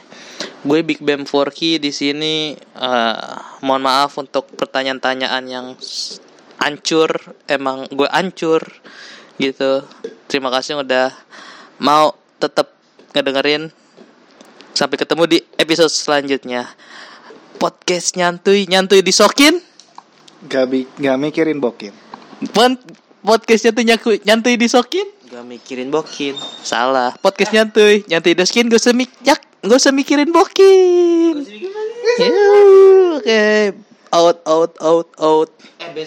Gue Big Bam Forky di sini eh, mohon maaf untuk pertanyaan-pertanyaan yang hancur, emang gue hancur gitu. Terima kasih udah mau tetap ngedengerin. Sampai ketemu di episode selanjutnya. Podcast nyantuy, nyantuy disokin. gak, bi- gak mikirin bokin Pon podcast nyantuy nyaku- nyantuy disokin. Gak mikirin bokin Salah. Podcast nyantuy, nyantuy disokin gak usah mik yak, gak usah mikirin bokin. Oke, out out out out.